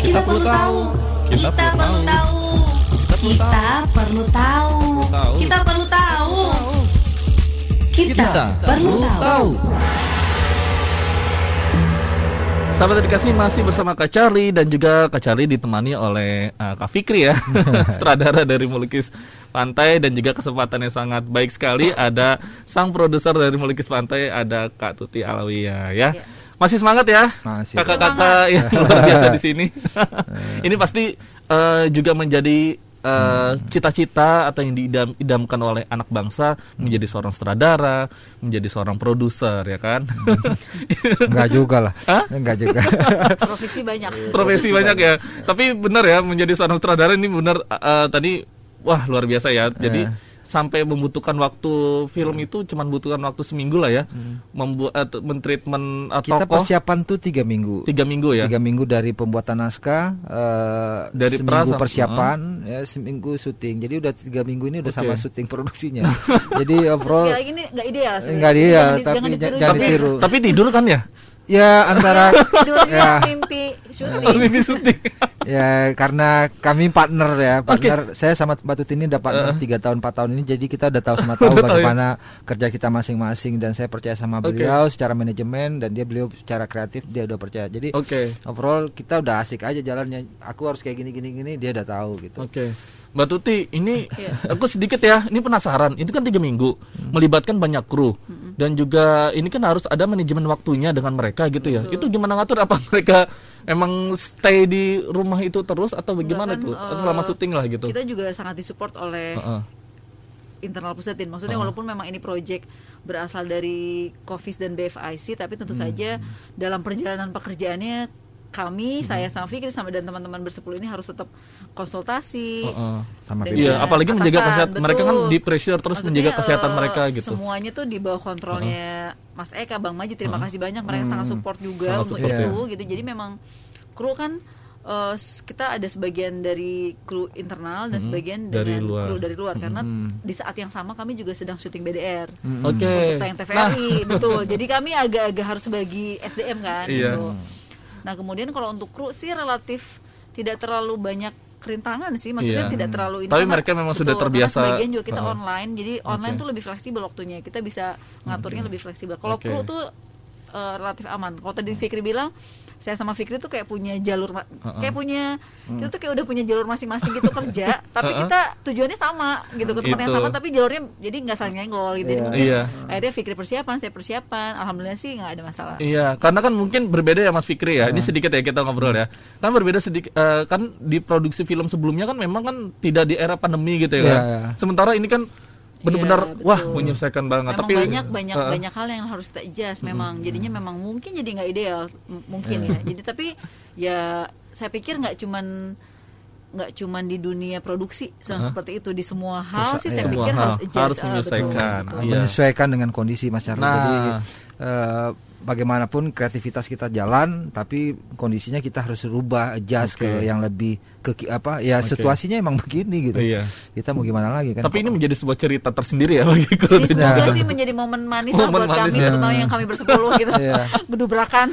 [SPEAKER 1] Kita perlu tahu. Kita perlu tahu. Kita perlu tahu. Kita perlu tahu. Kita perlu tahu.
[SPEAKER 2] Sahabat edukasi masih bersama Kak Charlie dan juga Kak Charlie ditemani oleh uh, Kak Fikri ya, sutradara dari Melukis Pantai dan juga kesempatan yang sangat baik sekali ada sang produser dari Melukis Pantai ada Kak Tuti Alawiyah ya. Masih semangat ya, kakak-kakak yang luar biasa di sini. Ini pasti uh, juga menjadi uh, cita-cita atau yang diidamkan oleh anak bangsa menjadi seorang sutradara, menjadi seorang produser ya kan?
[SPEAKER 9] Enggak juga lah.
[SPEAKER 2] Hah?
[SPEAKER 9] Enggak juga.
[SPEAKER 8] Profesi banyak.
[SPEAKER 2] profesi banyak ya. Tapi benar ya menjadi seorang sutradara ini benar uh, tadi wah luar biasa ya. Jadi sampai membutuhkan waktu film itu cuman butuhkan waktu seminggu lah ya. Membuat uh, mentreatment uh,
[SPEAKER 9] Kita
[SPEAKER 2] tokoh
[SPEAKER 9] persiapan tuh tiga minggu.
[SPEAKER 2] tiga minggu ya.
[SPEAKER 9] Tiga minggu dari pembuatan naskah, eh,
[SPEAKER 2] Dari
[SPEAKER 9] seminggu
[SPEAKER 2] pra-
[SPEAKER 9] persiapan, ya seminggu syuting. Jadi udah tiga minggu ini udah
[SPEAKER 2] Oke.
[SPEAKER 9] sama syuting produksinya. Jadi overall
[SPEAKER 8] nggak ideal
[SPEAKER 9] dia,
[SPEAKER 8] Jangan di-
[SPEAKER 9] tapi
[SPEAKER 8] jangan ditiru
[SPEAKER 9] jangan ditiru.
[SPEAKER 2] Tapi tidur kan ya?
[SPEAKER 9] Ya antara
[SPEAKER 8] Tidurnya
[SPEAKER 9] ya,
[SPEAKER 8] mimpi syuting.
[SPEAKER 2] Mimpi syuting.
[SPEAKER 9] ya karena kami partner ya, partner saya sama Mbak Tuti ini udah partner tiga tahun empat tahun ini, jadi kita udah tahu sama tahu
[SPEAKER 2] ya?
[SPEAKER 9] bagaimana kerja kita masing-masing dan saya percaya sama beliau secara manajemen dan dia beliau secara kreatif dia udah percaya. Jadi
[SPEAKER 2] Oke.
[SPEAKER 9] overall kita udah asik aja jalannya. Aku harus kayak gini gini gini dia udah tahu gitu.
[SPEAKER 2] Oke. Mbak Tuti, ini aku sedikit ya, ini penasaran. Itu kan tiga minggu, melibatkan banyak kru dan juga ini kan harus ada manajemen waktunya dengan mereka gitu ya. Itu gimana ngatur? Apa mereka emang stay di rumah itu terus atau bagaimana
[SPEAKER 8] Enggak
[SPEAKER 2] tuh
[SPEAKER 8] kan, eh,
[SPEAKER 2] selama syuting lah gitu?
[SPEAKER 8] Kita juga sangat disupport oleh
[SPEAKER 2] Heeh.
[SPEAKER 8] internal Pusetin. Maksudnya
[SPEAKER 2] Heeh.
[SPEAKER 8] walaupun memang ini project berasal dari Kofis dan BFIC, tapi tentu
[SPEAKER 2] Hmm.
[SPEAKER 8] saja dalam perjalanan pekerjaannya kami,
[SPEAKER 2] Hmm.
[SPEAKER 8] saya sama Fikri sama dan teman-teman bersepuluh ini harus tetap konsultasi.
[SPEAKER 2] Heeh.
[SPEAKER 9] Sama
[SPEAKER 8] dengan
[SPEAKER 2] Iya, apalagi menjaga
[SPEAKER 8] atasan,
[SPEAKER 2] kesehatan mereka kan
[SPEAKER 8] betul.
[SPEAKER 2] di pressure terus
[SPEAKER 8] Maksudnya,
[SPEAKER 2] menjaga kesehatan
[SPEAKER 8] eh,
[SPEAKER 2] mereka gitu.
[SPEAKER 8] Semuanya tuh di bawah kontrolnya Mas Eka, Bang Majid. Terima
[SPEAKER 2] Heeh.
[SPEAKER 8] kasih banyak mereka
[SPEAKER 2] Hmm.
[SPEAKER 8] sangat support juga
[SPEAKER 2] Sangat
[SPEAKER 8] untuk
[SPEAKER 2] support,
[SPEAKER 8] itu
[SPEAKER 2] ya.
[SPEAKER 8] gitu. Jadi memang kru kan eh, s- kita ada sebagian dari kru internal dan
[SPEAKER 2] Mhm.
[SPEAKER 8] sebagian
[SPEAKER 2] Dari
[SPEAKER 8] dengan
[SPEAKER 2] luar.
[SPEAKER 8] kru dari luar karena
[SPEAKER 2] Mhm.
[SPEAKER 8] di saat yang sama kami juga sedang syuting BDR
[SPEAKER 2] Mhm. Oke.
[SPEAKER 8] untuk tayang TVRI betul jadi kami agak-agak harus bagi SDM kan
[SPEAKER 2] Iya.
[SPEAKER 8] gitu nah kemudian kalau untuk kru sih relatif tidak terlalu banyak kerintangan sih maksudnya
[SPEAKER 2] Iya.
[SPEAKER 8] tidak terlalu ini
[SPEAKER 2] Tapi mereka memang sudah terbiasa.
[SPEAKER 8] sebagian juga kita
[SPEAKER 2] Heeh.
[SPEAKER 8] online jadi online
[SPEAKER 2] Oke.
[SPEAKER 8] tuh lebih fleksibel waktunya kita bisa ngaturnya lebih fleksibel kalau
[SPEAKER 2] Oke.
[SPEAKER 8] kru tuh eh, relatif aman kalau tadi Fikri bilang saya sama Fikri tuh kayak punya jalur ma-
[SPEAKER 2] Heeh.
[SPEAKER 8] kayak punya
[SPEAKER 2] Hmm.
[SPEAKER 8] kita tuh kayak udah punya jalur masing-masing gitu kerja tapi
[SPEAKER 2] Heeh.
[SPEAKER 8] kita tujuannya sama gitu ke tempat yang sama tapi jalurnya jadi nggak saling nyenggol gitu jadi
[SPEAKER 2] Iya.
[SPEAKER 8] mungkin
[SPEAKER 2] Iya.
[SPEAKER 8] akhirnya Fikri persiapan saya persiapan alhamdulillah sih nggak ada masalah
[SPEAKER 2] Iya, karena kan mungkin berbeda ya Mas Fikri ya. Ini sedikit ya kita ngobrol ya. Kan berbeda sedikit kan di produksi film sebelumnya kan memang kan tidak di era pandemi gitu ya.
[SPEAKER 9] Iya,
[SPEAKER 2] kan? Sementara ini kan benar-benar
[SPEAKER 8] Iya,
[SPEAKER 2] wah
[SPEAKER 8] betul.
[SPEAKER 2] menyelesaikan banget.
[SPEAKER 8] memang
[SPEAKER 2] Tapi
[SPEAKER 8] banyak banyak
[SPEAKER 2] Heeh.
[SPEAKER 8] banyak hal yang harus kita adjust memang jadinya memang mungkin jadi nggak ideal M- mungkin
[SPEAKER 2] Iya.
[SPEAKER 8] ya jadi tapi ya saya pikir nggak cuman nggak cuman di dunia produksi
[SPEAKER 2] Heeh.
[SPEAKER 8] seperti itu di semua hal sih saya
[SPEAKER 2] Semua
[SPEAKER 8] pikir
[SPEAKER 2] hal
[SPEAKER 8] harus adjust
[SPEAKER 2] harus
[SPEAKER 8] Ah, betul,
[SPEAKER 2] menyelesaikan.
[SPEAKER 8] betul.
[SPEAKER 2] Iya.
[SPEAKER 9] menyesuaikan dengan kondisi Mas Charlie.
[SPEAKER 2] Nah.
[SPEAKER 9] Jadi eh, bagaimanapun kreativitas kita jalan tapi kondisinya kita harus rubah adjust
[SPEAKER 2] Oke.
[SPEAKER 9] ke yang lebih ke apa ya
[SPEAKER 2] Oke.
[SPEAKER 9] situasinya emang begini gitu
[SPEAKER 2] Iya.
[SPEAKER 9] kita mau gimana lagi kan
[SPEAKER 2] Tapi ini menjadi sebuah cerita tersendiri ya bagi
[SPEAKER 8] Ini semoga
[SPEAKER 9] Nah.
[SPEAKER 8] sih menjadi momen manis
[SPEAKER 2] Momen
[SPEAKER 8] buat
[SPEAKER 2] manis
[SPEAKER 8] kami
[SPEAKER 2] ya.
[SPEAKER 8] terutama yang kami bersepuluh gitu
[SPEAKER 9] Iya.
[SPEAKER 8] gedubrakan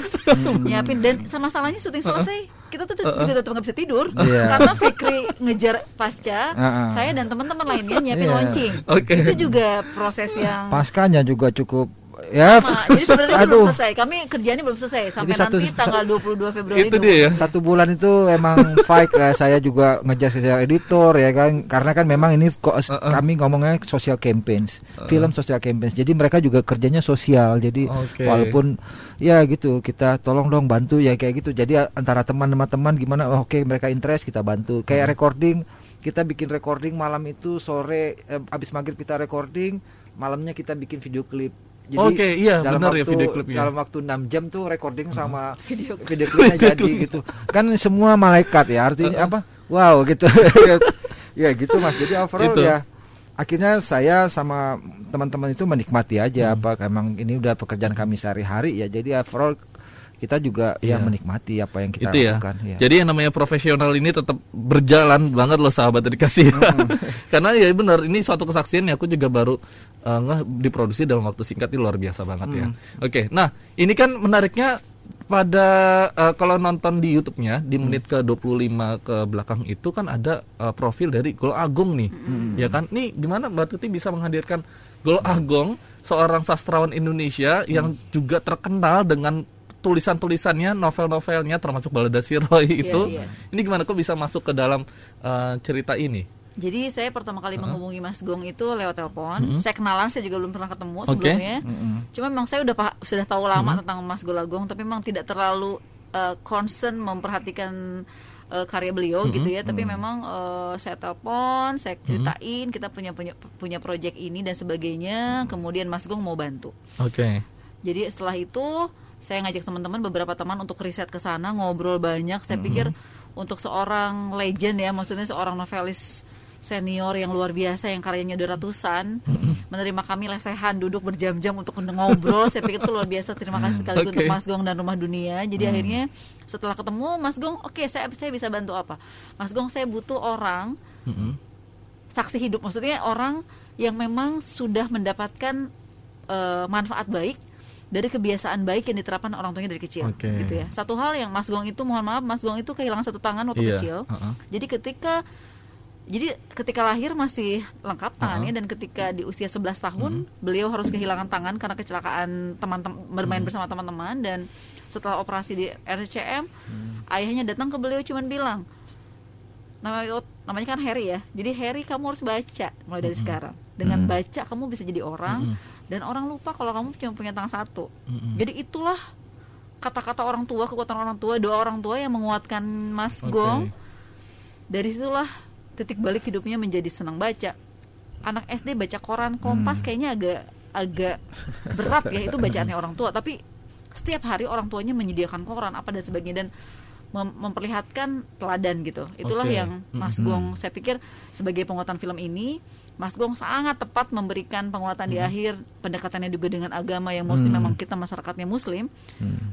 [SPEAKER 8] nyiapin dan sama salahnya syuting selesai kita tuh
[SPEAKER 2] Uh-uh.
[SPEAKER 8] juga tetap nggak bisa tidur
[SPEAKER 9] Iya.
[SPEAKER 8] karena Fikri ngejar pasca
[SPEAKER 9] Uh-uh.
[SPEAKER 8] saya dan teman-teman lainnya nyiapin
[SPEAKER 9] Iya.
[SPEAKER 8] launching
[SPEAKER 2] Oke.
[SPEAKER 8] itu juga proses yang
[SPEAKER 9] paskanya juga cukup ya
[SPEAKER 8] jadi sebenarnya itu belum
[SPEAKER 9] aduh.
[SPEAKER 8] selesai. Kami kerjanya belum selesai. Sampai
[SPEAKER 9] satu-
[SPEAKER 8] nanti tanggal 22 Februari
[SPEAKER 2] Itu dia. ya.
[SPEAKER 9] satu bulan itu emang fight lah. Saya juga ngejar ngejar editor ya kan? Karena kan memang ini kok kami ngomongnya social campaigns film social campaigns. Jadi mereka juga kerjanya sosial. Jadi
[SPEAKER 2] Oke.
[SPEAKER 9] walaupun ya gitu kita tolong dong bantu ya kayak gitu. Jadi antara teman-teman gimana? Oh, oke mereka interest kita bantu. Kayak recording kita bikin recording malam itu sore eh, abis maghrib kita recording malamnya kita bikin video klip
[SPEAKER 2] Oke, iya,
[SPEAKER 9] dalam
[SPEAKER 2] benar ya
[SPEAKER 9] waktu,
[SPEAKER 2] video klipnya.
[SPEAKER 9] dalam waktu 6 jam tuh recording sama
[SPEAKER 8] Video
[SPEAKER 9] video klipnya
[SPEAKER 2] Video
[SPEAKER 9] jadi
[SPEAKER 2] klip.
[SPEAKER 9] gitu kan semua malaikat ya artinya apa wow gitu ya gitu mas jadi overall
[SPEAKER 2] Itu.
[SPEAKER 9] ya akhirnya saya sama teman-teman itu menikmati aja
[SPEAKER 2] Hmm.
[SPEAKER 9] apa emang ini udah pekerjaan kami sehari-hari ya jadi overall kita juga ya
[SPEAKER 2] Iya.
[SPEAKER 9] menikmati apa yang kita
[SPEAKER 2] itu ya.
[SPEAKER 9] lakukan ya.
[SPEAKER 2] Jadi yang namanya profesional ini tetap berjalan banget loh sahabat dikasih. Karena ya benar ini suatu kesaksian yang aku juga baru ngeh diproduksi dalam waktu singkat ini luar biasa banget ya.
[SPEAKER 9] Hmm.
[SPEAKER 2] Oke, nah ini kan menariknya pada eh, kalau nonton di YouTube-nya di
[SPEAKER 9] Hmm.
[SPEAKER 2] menit ke 25 ke belakang itu kan ada eh, profil dari Gol Agung nih.
[SPEAKER 9] Hmm.
[SPEAKER 2] Ya kan? Nih gimana Mbak Tuti bisa menghadirkan Gol Agung seorang sastrawan Indonesia yang
[SPEAKER 9] Hmm.
[SPEAKER 2] juga terkenal dengan tulisan-tulisannya, novel-novelnya termasuk Balada Siroy itu.
[SPEAKER 8] iya.
[SPEAKER 2] Ini gimana kok bisa masuk ke dalam eh, cerita ini?
[SPEAKER 8] Jadi saya pertama kali menghubungi Mas Gong itu lewat telepon.
[SPEAKER 2] Mm-mm.
[SPEAKER 8] Saya kenalan, saya juga belum pernah ketemu
[SPEAKER 2] Oke.
[SPEAKER 8] sebelumnya.
[SPEAKER 9] Mm-mm.
[SPEAKER 8] Cuma memang saya udah sudah tahu lama
[SPEAKER 2] Mm-mm.
[SPEAKER 8] tentang Mas Golagong, tapi memang tidak terlalu uh, concern memperhatikan uh, karya beliau
[SPEAKER 2] Mm-mm.
[SPEAKER 8] gitu ya. Tapi memang uh, saya telepon, saya ceritain kita punya punya punya project ini dan sebagainya. Kemudian Mas Gong mau bantu.
[SPEAKER 2] Oke.
[SPEAKER 8] Jadi setelah itu saya ngajak teman-teman beberapa teman untuk riset ke sana, ngobrol banyak. Saya pikir untuk seorang legend ya, maksudnya seorang novelis senior yang luar biasa yang karyanya udah ratusan menerima kami lesehan duduk berjam-jam untuk ngobrol. Saya pikir itu luar biasa terima kasih sekali
[SPEAKER 2] Oke.
[SPEAKER 8] untuk Mas Gong dan Rumah Dunia. Jadi akhirnya setelah ketemu Mas Gong oke saya saya bisa bantu apa? Mas Gong saya butuh orang
[SPEAKER 2] Mm-mm.
[SPEAKER 8] saksi hidup. Maksudnya orang yang memang sudah mendapatkan eh, manfaat baik dari kebiasaan baik yang diterapkan orang tuanya dari kecil
[SPEAKER 2] Oke.
[SPEAKER 8] gitu ya. Satu hal yang Mas Gong itu mohon maaf Mas Gong itu kehilangan satu tangan waktu
[SPEAKER 2] Iya,
[SPEAKER 8] kecil.
[SPEAKER 2] uh-uh.
[SPEAKER 8] jadi ketika jadi ketika lahir masih lengkap tangannya dan ketika di usia 11 tahun beliau harus kehilangan tangan karena kecelakaan teman-teman bermain bersama teman-teman. Dan setelah operasi di RCM ayahnya datang ke beliau cuman bilang namanya namanya kan Harry ya. Jadi Harry kamu harus baca mulai dari sekarang. Dengan baca kamu bisa jadi orang dan orang lupa kalau kamu cuma punya tangan satu. Jadi itulah kata-kata orang tua kekuatan orang tua doa orang tua yang menguatkan Mas
[SPEAKER 2] Oke.
[SPEAKER 8] Gong. Dari situlah titik balik hidupnya menjadi senang baca. Anak SD baca koran kompas kayaknya agak agak berat ya itu bacaannya orang tua. Tapi setiap hari orang tuanya menyediakan koran apa dan sebagainya dan mem- memperlihatkan teladan gitu. Itulah
[SPEAKER 2] Oke.
[SPEAKER 8] yang Mas
[SPEAKER 2] Mhm.
[SPEAKER 8] Gong saya pikir sebagai penguatan film ini Mas Gong sangat tepat memberikan penguatan di akhir pendekatannya juga dengan agama yang muslim
[SPEAKER 9] Hmm.
[SPEAKER 8] memang kita masyarakatnya muslim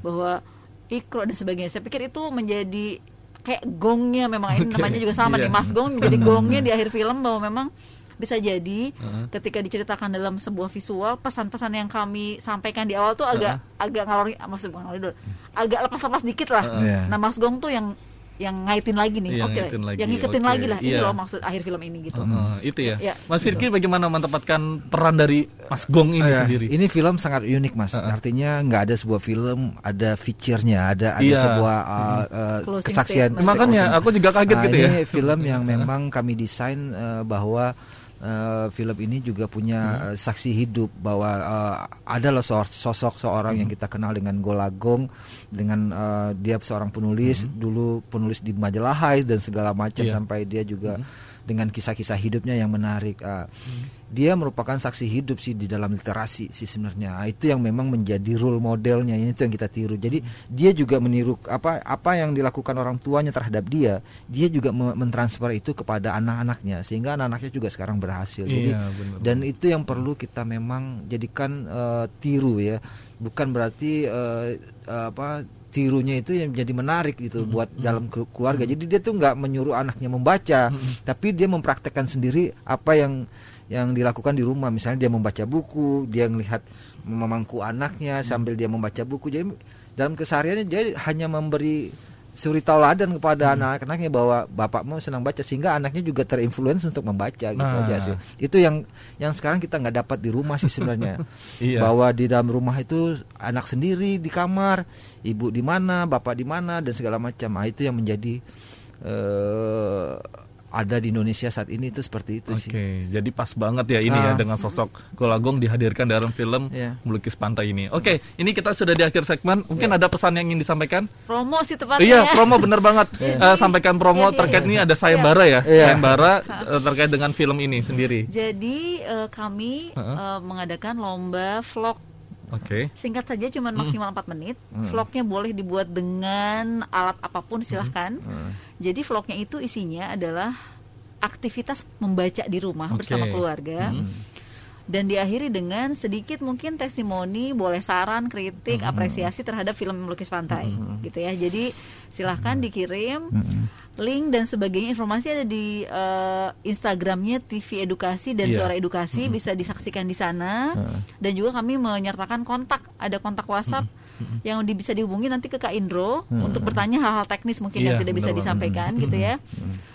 [SPEAKER 8] bahwa ikro dan sebagainya saya pikir itu menjadi kayak gongnya memang ini
[SPEAKER 2] Oke,
[SPEAKER 8] namanya juga sama
[SPEAKER 2] iya.
[SPEAKER 8] nih Mas Gong menjadi gongnya di akhir film bahwa memang bisa jadi
[SPEAKER 2] Uh-uh.
[SPEAKER 8] ketika diceritakan dalam sebuah visual pesan-pesan yang kami sampaikan di awal tuh agak agak ngalori maksud bukan ngalori dulu agak lepas-lepas dikit lah.
[SPEAKER 9] Iya.
[SPEAKER 8] nah Mas Gong tuh yang yang ngaitin lagi nih
[SPEAKER 2] Yang
[SPEAKER 8] oke
[SPEAKER 2] ngaitin lagi,
[SPEAKER 8] yang ngiketin
[SPEAKER 2] oke.
[SPEAKER 8] lagi lah ini
[SPEAKER 2] Iya.
[SPEAKER 8] loh maksud akhir film ini gitu
[SPEAKER 2] Uh, itu ya.
[SPEAKER 8] Ya.
[SPEAKER 2] Mas Firki bagaimana mendapatkan peran dari Mas Gong ini
[SPEAKER 9] Oh ya,
[SPEAKER 2] sendiri?
[SPEAKER 9] Ini film sangat unik mas.
[SPEAKER 2] Uh-uh.
[SPEAKER 9] Artinya nggak ada sebuah film ada feature-nya, ada ada
[SPEAKER 2] Iya.
[SPEAKER 9] sebuah uh, uh,
[SPEAKER 8] Closing
[SPEAKER 9] kesaksian.
[SPEAKER 8] statement.
[SPEAKER 2] Makanya aku juga kaget
[SPEAKER 9] Nah,
[SPEAKER 2] gitu
[SPEAKER 9] ini
[SPEAKER 2] ya.
[SPEAKER 9] film yang memang kami desain uh, bahwa uh, film ini juga punya
[SPEAKER 2] Hmm.
[SPEAKER 9] uh, saksi hidup bahwa uh, ada loh so- sosok seorang
[SPEAKER 2] Hmm.
[SPEAKER 9] yang kita kenal dengan Golagong dengan uh, dia seorang penulis dulu penulis di majalah Hai dan segala macam
[SPEAKER 2] Iya.
[SPEAKER 9] sampai dia juga dengan kisah-kisah hidupnya yang menarik. Uh, Dia merupakan saksi hidup sih di dalam literasi sih sebenarnya. Ah, itu yang memang menjadi role modelnya itu yang kita tiru. Jadi dia juga meniru apa apa yang dilakukan orang tuanya terhadap dia, dia juga me- mentransfer itu kepada anak-anaknya sehingga anak-anaknya juga sekarang berhasil. Jadi
[SPEAKER 2] Iya,
[SPEAKER 9] dan itu yang perlu kita memang jadikan eh, tiru ya bukan berarti eh, apa tirunya itu yang jadi menarik gitu buat dalam ke- keluarga. Jadi dia tuh nggak menyuruh anaknya membaca tapi dia mempraktekkan sendiri apa yang yang dilakukan di rumah. Misalnya dia membaca buku dia melihat memangku anaknya sambil dia membaca buku. Jadi dalam kesehariannya dia hanya memberi suri tauladan kepada anak-anaknya bahwa bapakmu senang baca sehingga anaknya juga terinfluence untuk membaca gitu
[SPEAKER 2] Nah.
[SPEAKER 9] aja sih itu yang yang sekarang kita nggak dapat di rumah sih sebenarnya
[SPEAKER 2] Iya.
[SPEAKER 9] bahwa di dalam rumah itu anak sendiri di kamar ibu di mana bapak di mana dan segala macam nah, itu yang menjadi eh ada di Indonesia saat ini itu seperti itu
[SPEAKER 2] Oke,
[SPEAKER 9] sih
[SPEAKER 2] jadi pas banget ya ini ya
[SPEAKER 9] Ah.
[SPEAKER 2] dengan sosok Golagong dihadirkan dalam film
[SPEAKER 9] Iya.
[SPEAKER 2] Melukis Pantai ini. Oke, ini kita sudah di akhir segmen. Mungkin ada pesan yang ingin disampaikan?
[SPEAKER 8] Promo sih tepatnya.
[SPEAKER 2] Iya, promo bener banget.
[SPEAKER 8] Jadi-
[SPEAKER 2] Eh, sampaikan promo
[SPEAKER 8] Iya, iya,
[SPEAKER 2] terkait
[SPEAKER 8] iya.
[SPEAKER 2] ini ada sayembara ya,
[SPEAKER 9] Iya.
[SPEAKER 2] sayembara eh, terkait dengan film ini sendiri.
[SPEAKER 8] Jadi eh, kami
[SPEAKER 2] Heeh.
[SPEAKER 8] eh, mengadakan lomba vlog
[SPEAKER 2] Oke.
[SPEAKER 8] singkat saja cuman
[SPEAKER 2] Hmm.
[SPEAKER 8] maksimal 4 menit.
[SPEAKER 2] Hmm.
[SPEAKER 8] Vlognya boleh dibuat dengan alat apa pun silahkan.
[SPEAKER 2] Hmm.
[SPEAKER 8] Jadi vlognya itu isinya adalah aktivitas membaca di rumah
[SPEAKER 2] Oke.
[SPEAKER 8] bersama keluarga.
[SPEAKER 2] Hmm.
[SPEAKER 8] Dan diakhiri dengan sedikit mungkin testimoni, boleh saran, kritik,
[SPEAKER 2] Hmm.
[SPEAKER 8] apresiasi terhadap film melukis pantai, gitu ya. Jadi silahkan dikirim link dan sebagainya. Informasi ada di eh, Instagramnya TV Edukasi dan
[SPEAKER 2] Iya.
[SPEAKER 8] Suara Edukasi. Bisa disaksikan di sana. Dan juga kami menyertakan kontak, ada kontak WhatsApp yang di, bisa dihubungi nanti ke Kak Indro
[SPEAKER 2] Hmm.
[SPEAKER 8] untuk bertanya hal-hal teknis mungkin yang
[SPEAKER 2] Iya,
[SPEAKER 8] tidak bisa
[SPEAKER 2] banget.
[SPEAKER 8] disampaikan gitu ya.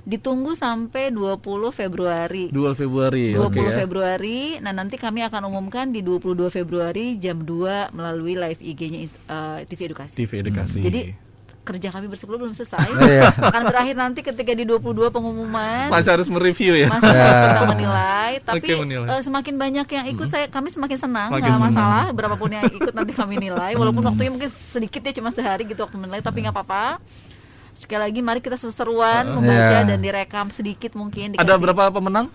[SPEAKER 8] Ditunggu sampai 20 Februari.
[SPEAKER 2] 2 Februari,
[SPEAKER 8] 20
[SPEAKER 2] oke ya.
[SPEAKER 8] Februari. Nah, nanti kami akan umumkan di 22 Februari jam 2 melalui live IG-nya eh, TV Edukasi.
[SPEAKER 2] TV Edukasi.
[SPEAKER 8] Jadi kerja kami bersepuluh belum selesai.
[SPEAKER 2] Iya.
[SPEAKER 8] akan berakhir nanti ketika di 22 pengumuman.
[SPEAKER 2] Masih harus mereview ya.
[SPEAKER 8] Masih harus kita menilai, tapi
[SPEAKER 2] Oke, menilai.
[SPEAKER 8] eh, semakin banyak yang ikut saya kami semakin senang, nggak
[SPEAKER 2] senang.
[SPEAKER 8] masalah berapapun yang ikut nanti kami nilai walaupun waktunya mungkin sedikit ya cuma sehari gitu waktu menilai tapi nggak apa-apa. Sekali lagi mari kita seseruan membaca
[SPEAKER 2] Iya.
[SPEAKER 8] dan direkam sedikit mungkin
[SPEAKER 2] Ada
[SPEAKER 8] dikasih-
[SPEAKER 2] berapa pemenang?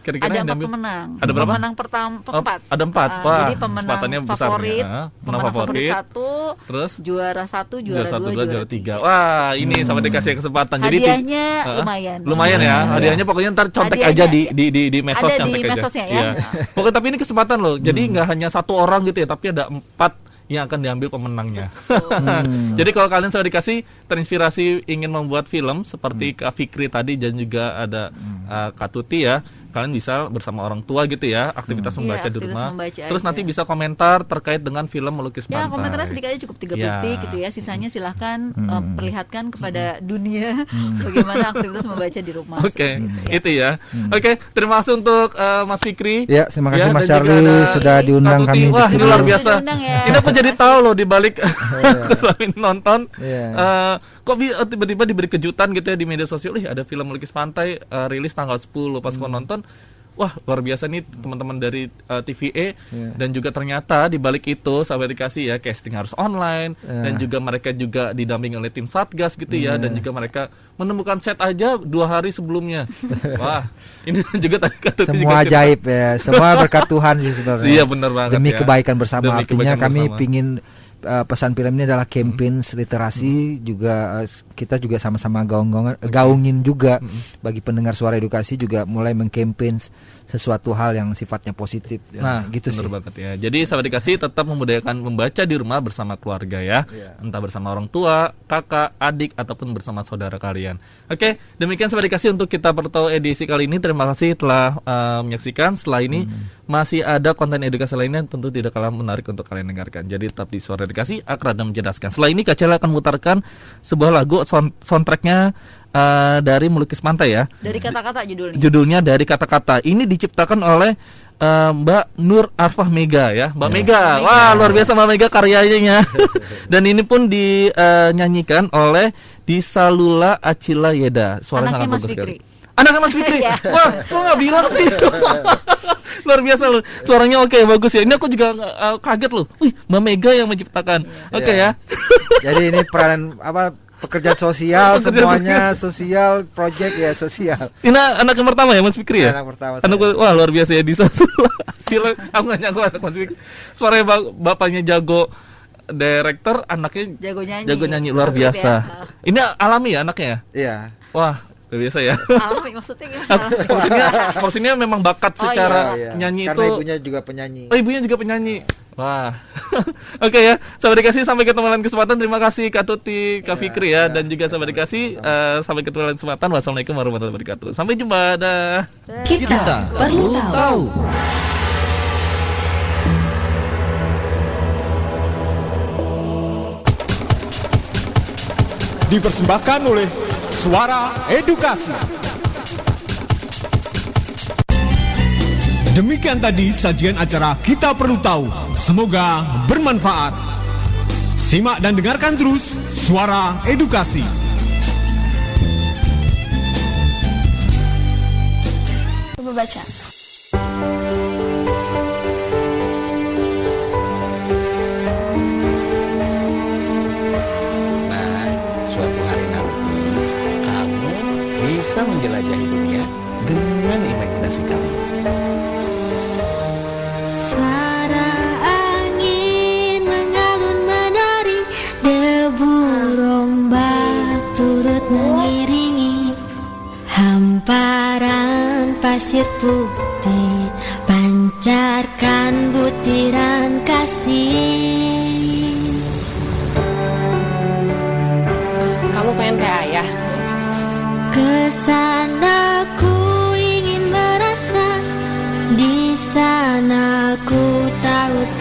[SPEAKER 2] Kira-kira
[SPEAKER 8] ada
[SPEAKER 2] yang
[SPEAKER 8] empat
[SPEAKER 2] diambil?
[SPEAKER 8] pemenang.
[SPEAKER 2] Ada berapa?
[SPEAKER 8] Pemenang pertama
[SPEAKER 2] Oh,
[SPEAKER 8] empat.
[SPEAKER 2] ada empat.
[SPEAKER 8] Ah,
[SPEAKER 2] Wah,
[SPEAKER 8] jadi pemenang
[SPEAKER 2] kesempatannya besar nih.
[SPEAKER 8] favorit,
[SPEAKER 2] Ah, pemenang
[SPEAKER 8] pemenang favorit
[SPEAKER 2] favorit.
[SPEAKER 8] satu,
[SPEAKER 2] Terus?
[SPEAKER 8] juara satu, juara,
[SPEAKER 2] satu,
[SPEAKER 8] dua,
[SPEAKER 2] dua,
[SPEAKER 8] juara
[SPEAKER 2] juara tiga. Wah, ini sama dikasih kesempatan. Jadi
[SPEAKER 8] Hadiahnya
[SPEAKER 2] Ah,
[SPEAKER 8] lumayan.
[SPEAKER 2] Lumayan ya. Hadiahnya pokoknya ntar contek
[SPEAKER 8] Hadiahnya
[SPEAKER 2] aja di di di, di medsos
[SPEAKER 8] ada di
[SPEAKER 2] contek aja.
[SPEAKER 8] medsosnya ya.
[SPEAKER 2] Iya. Pokoknya tapi ini kesempatan loh. Jadi nggak hanya satu orang gitu ya, tapi ada empat yang akan diambil pemenangnya. Jadi kalau kalian sudah dikasih terinspirasi ingin membuat film seperti Kak Fikri tadi dan juga ada uh, Kak Tuti ya, kalian bisa bersama orang tua gitu ya, aktivitas
[SPEAKER 8] Iya,
[SPEAKER 2] membaca di
[SPEAKER 8] aktivitas
[SPEAKER 2] rumah.
[SPEAKER 8] membaca
[SPEAKER 2] Terus
[SPEAKER 8] aja.
[SPEAKER 2] nanti bisa komentar terkait dengan film melukis
[SPEAKER 8] Ya
[SPEAKER 2] pantai.
[SPEAKER 8] komentarnya sedikit aja cukup tiga
[SPEAKER 2] Ya.
[SPEAKER 8] detik gitu ya. Sisanya silahkan
[SPEAKER 2] Hmm.
[SPEAKER 8] eh, perlihatkan kepada dunia bagaimana aktivitas membaca di rumah.
[SPEAKER 2] Oke, itu ya. Oke, terima kasih untuk uh, Mas Fikri.
[SPEAKER 9] Ya, terima kasih Mas
[SPEAKER 2] dan juga
[SPEAKER 9] Charlie sudah diundang kami di
[SPEAKER 2] Wah, ini luar biasa.
[SPEAKER 8] Ya.
[SPEAKER 2] Ini aku jadi tahu loh di balik selain nonton.
[SPEAKER 9] Iya.
[SPEAKER 2] eh, kok eh, tiba-tiba diberi kejutan gitu ya di media sosial, ih ada film melukis pantai eh, rilis tanggal 10 pas
[SPEAKER 9] Hmm.
[SPEAKER 2] aku nonton. Wah luar biasa nih teman-teman dari eh, TVE
[SPEAKER 9] Iya.
[SPEAKER 2] dan juga ternyata di balik itu sampai dikasih ya casting harus online
[SPEAKER 9] Iya.
[SPEAKER 2] dan juga mereka juga didampingi oleh tim satgas gitu ya
[SPEAKER 9] Iya.
[SPEAKER 2] dan juga mereka menemukan set aja dua hari sebelumnya. Wah ini juga tadi kata
[SPEAKER 9] Semua ajaib ya, semua berkat Tuhan sih sebenarnya.
[SPEAKER 2] Iya, benar banget
[SPEAKER 9] Demi
[SPEAKER 2] ya.
[SPEAKER 9] kebaikan bersama.
[SPEAKER 2] Demi
[SPEAKER 9] Artinya
[SPEAKER 2] kebaikan
[SPEAKER 9] kami
[SPEAKER 2] bersama.
[SPEAKER 9] Pingin uh, pesan film ini adalah campaign literasi juga uh, kita juga sama-sama gaung gaungin juga
[SPEAKER 2] Hmm.
[SPEAKER 9] bagi pendengar suara edukasi juga mulai mengcampaign sesuatu hal yang sifatnya positif. Ya,
[SPEAKER 2] Nah,
[SPEAKER 9] gitu
[SPEAKER 2] bener
[SPEAKER 9] sih.
[SPEAKER 2] banget ya. Jadi sahabat dikasih tetap membudayakan membaca di rumah bersama keluarga ya.
[SPEAKER 9] Iya.
[SPEAKER 2] Entah bersama orang tua, kakak, adik ataupun bersama saudara kalian. Oke, demikian sahabat dikasih untuk kita pertahu edisi kali ini. Terima kasih telah uh, menyaksikan. Setelah ini
[SPEAKER 9] Hmm.
[SPEAKER 2] Masih ada konten edukasi lainnya tentu tidak kalah menarik untuk kalian dengarkan. Jadi tetap di suara edukasi akrab dan mencerdas. Setelah ini Kak Cela akan memutarkan sebuah lagu sound- soundtracknya uh, dari Melukis Pantai ya.
[SPEAKER 8] Dari kata-kata judulnya.
[SPEAKER 2] Judulnya dari kata-kata. Ini diciptakan oleh eh, Mbak Nur Arfah Mega ya, Mbak Mega. Wah luar biasa Mbak Mega karyanya. Dan ini pun dinyanyikan oleh Disalula Acila Yeda. Suara
[SPEAKER 8] Anaknya
[SPEAKER 2] sangat
[SPEAKER 8] Mas
[SPEAKER 2] bagus sekali. Anaknya Mas Fikri.
[SPEAKER 8] Iya.
[SPEAKER 2] Wah, kok nggak bilang sih? luar biasa loh. Suaranya oke bagus ya. Ini aku juga eh, kaget loh. Wih, Mbak Mega yang menciptakan. Oke
[SPEAKER 9] Iya.
[SPEAKER 2] ya.
[SPEAKER 9] Jadi ini peranan apa pekerja sosial
[SPEAKER 2] Pekerja
[SPEAKER 9] semuanya sosial project ya sosial
[SPEAKER 2] Ini anak yang pertama ya Mas Fikri ya?
[SPEAKER 9] Anak pertama
[SPEAKER 2] Anak wah luar biasa ya di sila. Aku nggak nyangka anak Mas Fikri. Suaranya ba- bapaknya jago director, anaknya
[SPEAKER 8] Jago nyanyi.
[SPEAKER 2] jago nyanyi luar biasa. Ini alami ya anaknya ya?
[SPEAKER 9] Iya.
[SPEAKER 2] Wah, luar biasa ya.
[SPEAKER 8] Alami maksudnya gimana?
[SPEAKER 2] maksudnya maksudnya memang bakat
[SPEAKER 8] Oh,
[SPEAKER 2] secara
[SPEAKER 9] Iya,
[SPEAKER 2] nyanyi
[SPEAKER 9] karena
[SPEAKER 2] itu
[SPEAKER 9] ibunya juga penyanyi
[SPEAKER 2] Oh ibunya juga penyanyi. Wah, oke ya. Sahabat dikasih sampai ketemu lain kesempatan. Terima kasih Kak Tuti, Kak Fikri ya, dan juga sahabat dikasih eh, sampai ketemu lain kesempatan. Wassalamualaikum warahmatullahi wabarakatuh. Sampai jumpa. Dah.
[SPEAKER 1] Kita perlu tahu.
[SPEAKER 16] dipersembahkan oleh Suara Edukasi. Demikian tadi sajian acara Kita Perlu Tahu. Semoga bermanfaat. Simak dan dengarkan terus Suara Edukasi.
[SPEAKER 13] Coba
[SPEAKER 6] bisa menjelajahi dunia dengan imajinasi kamu.
[SPEAKER 11] Suara angin mengalun menari Debu rombak turut mengiringi Hamparan pasir putih Pancarkan butiran kasih
[SPEAKER 17] Ke
[SPEAKER 11] sana ku ingin merasa Di sana ku tautkan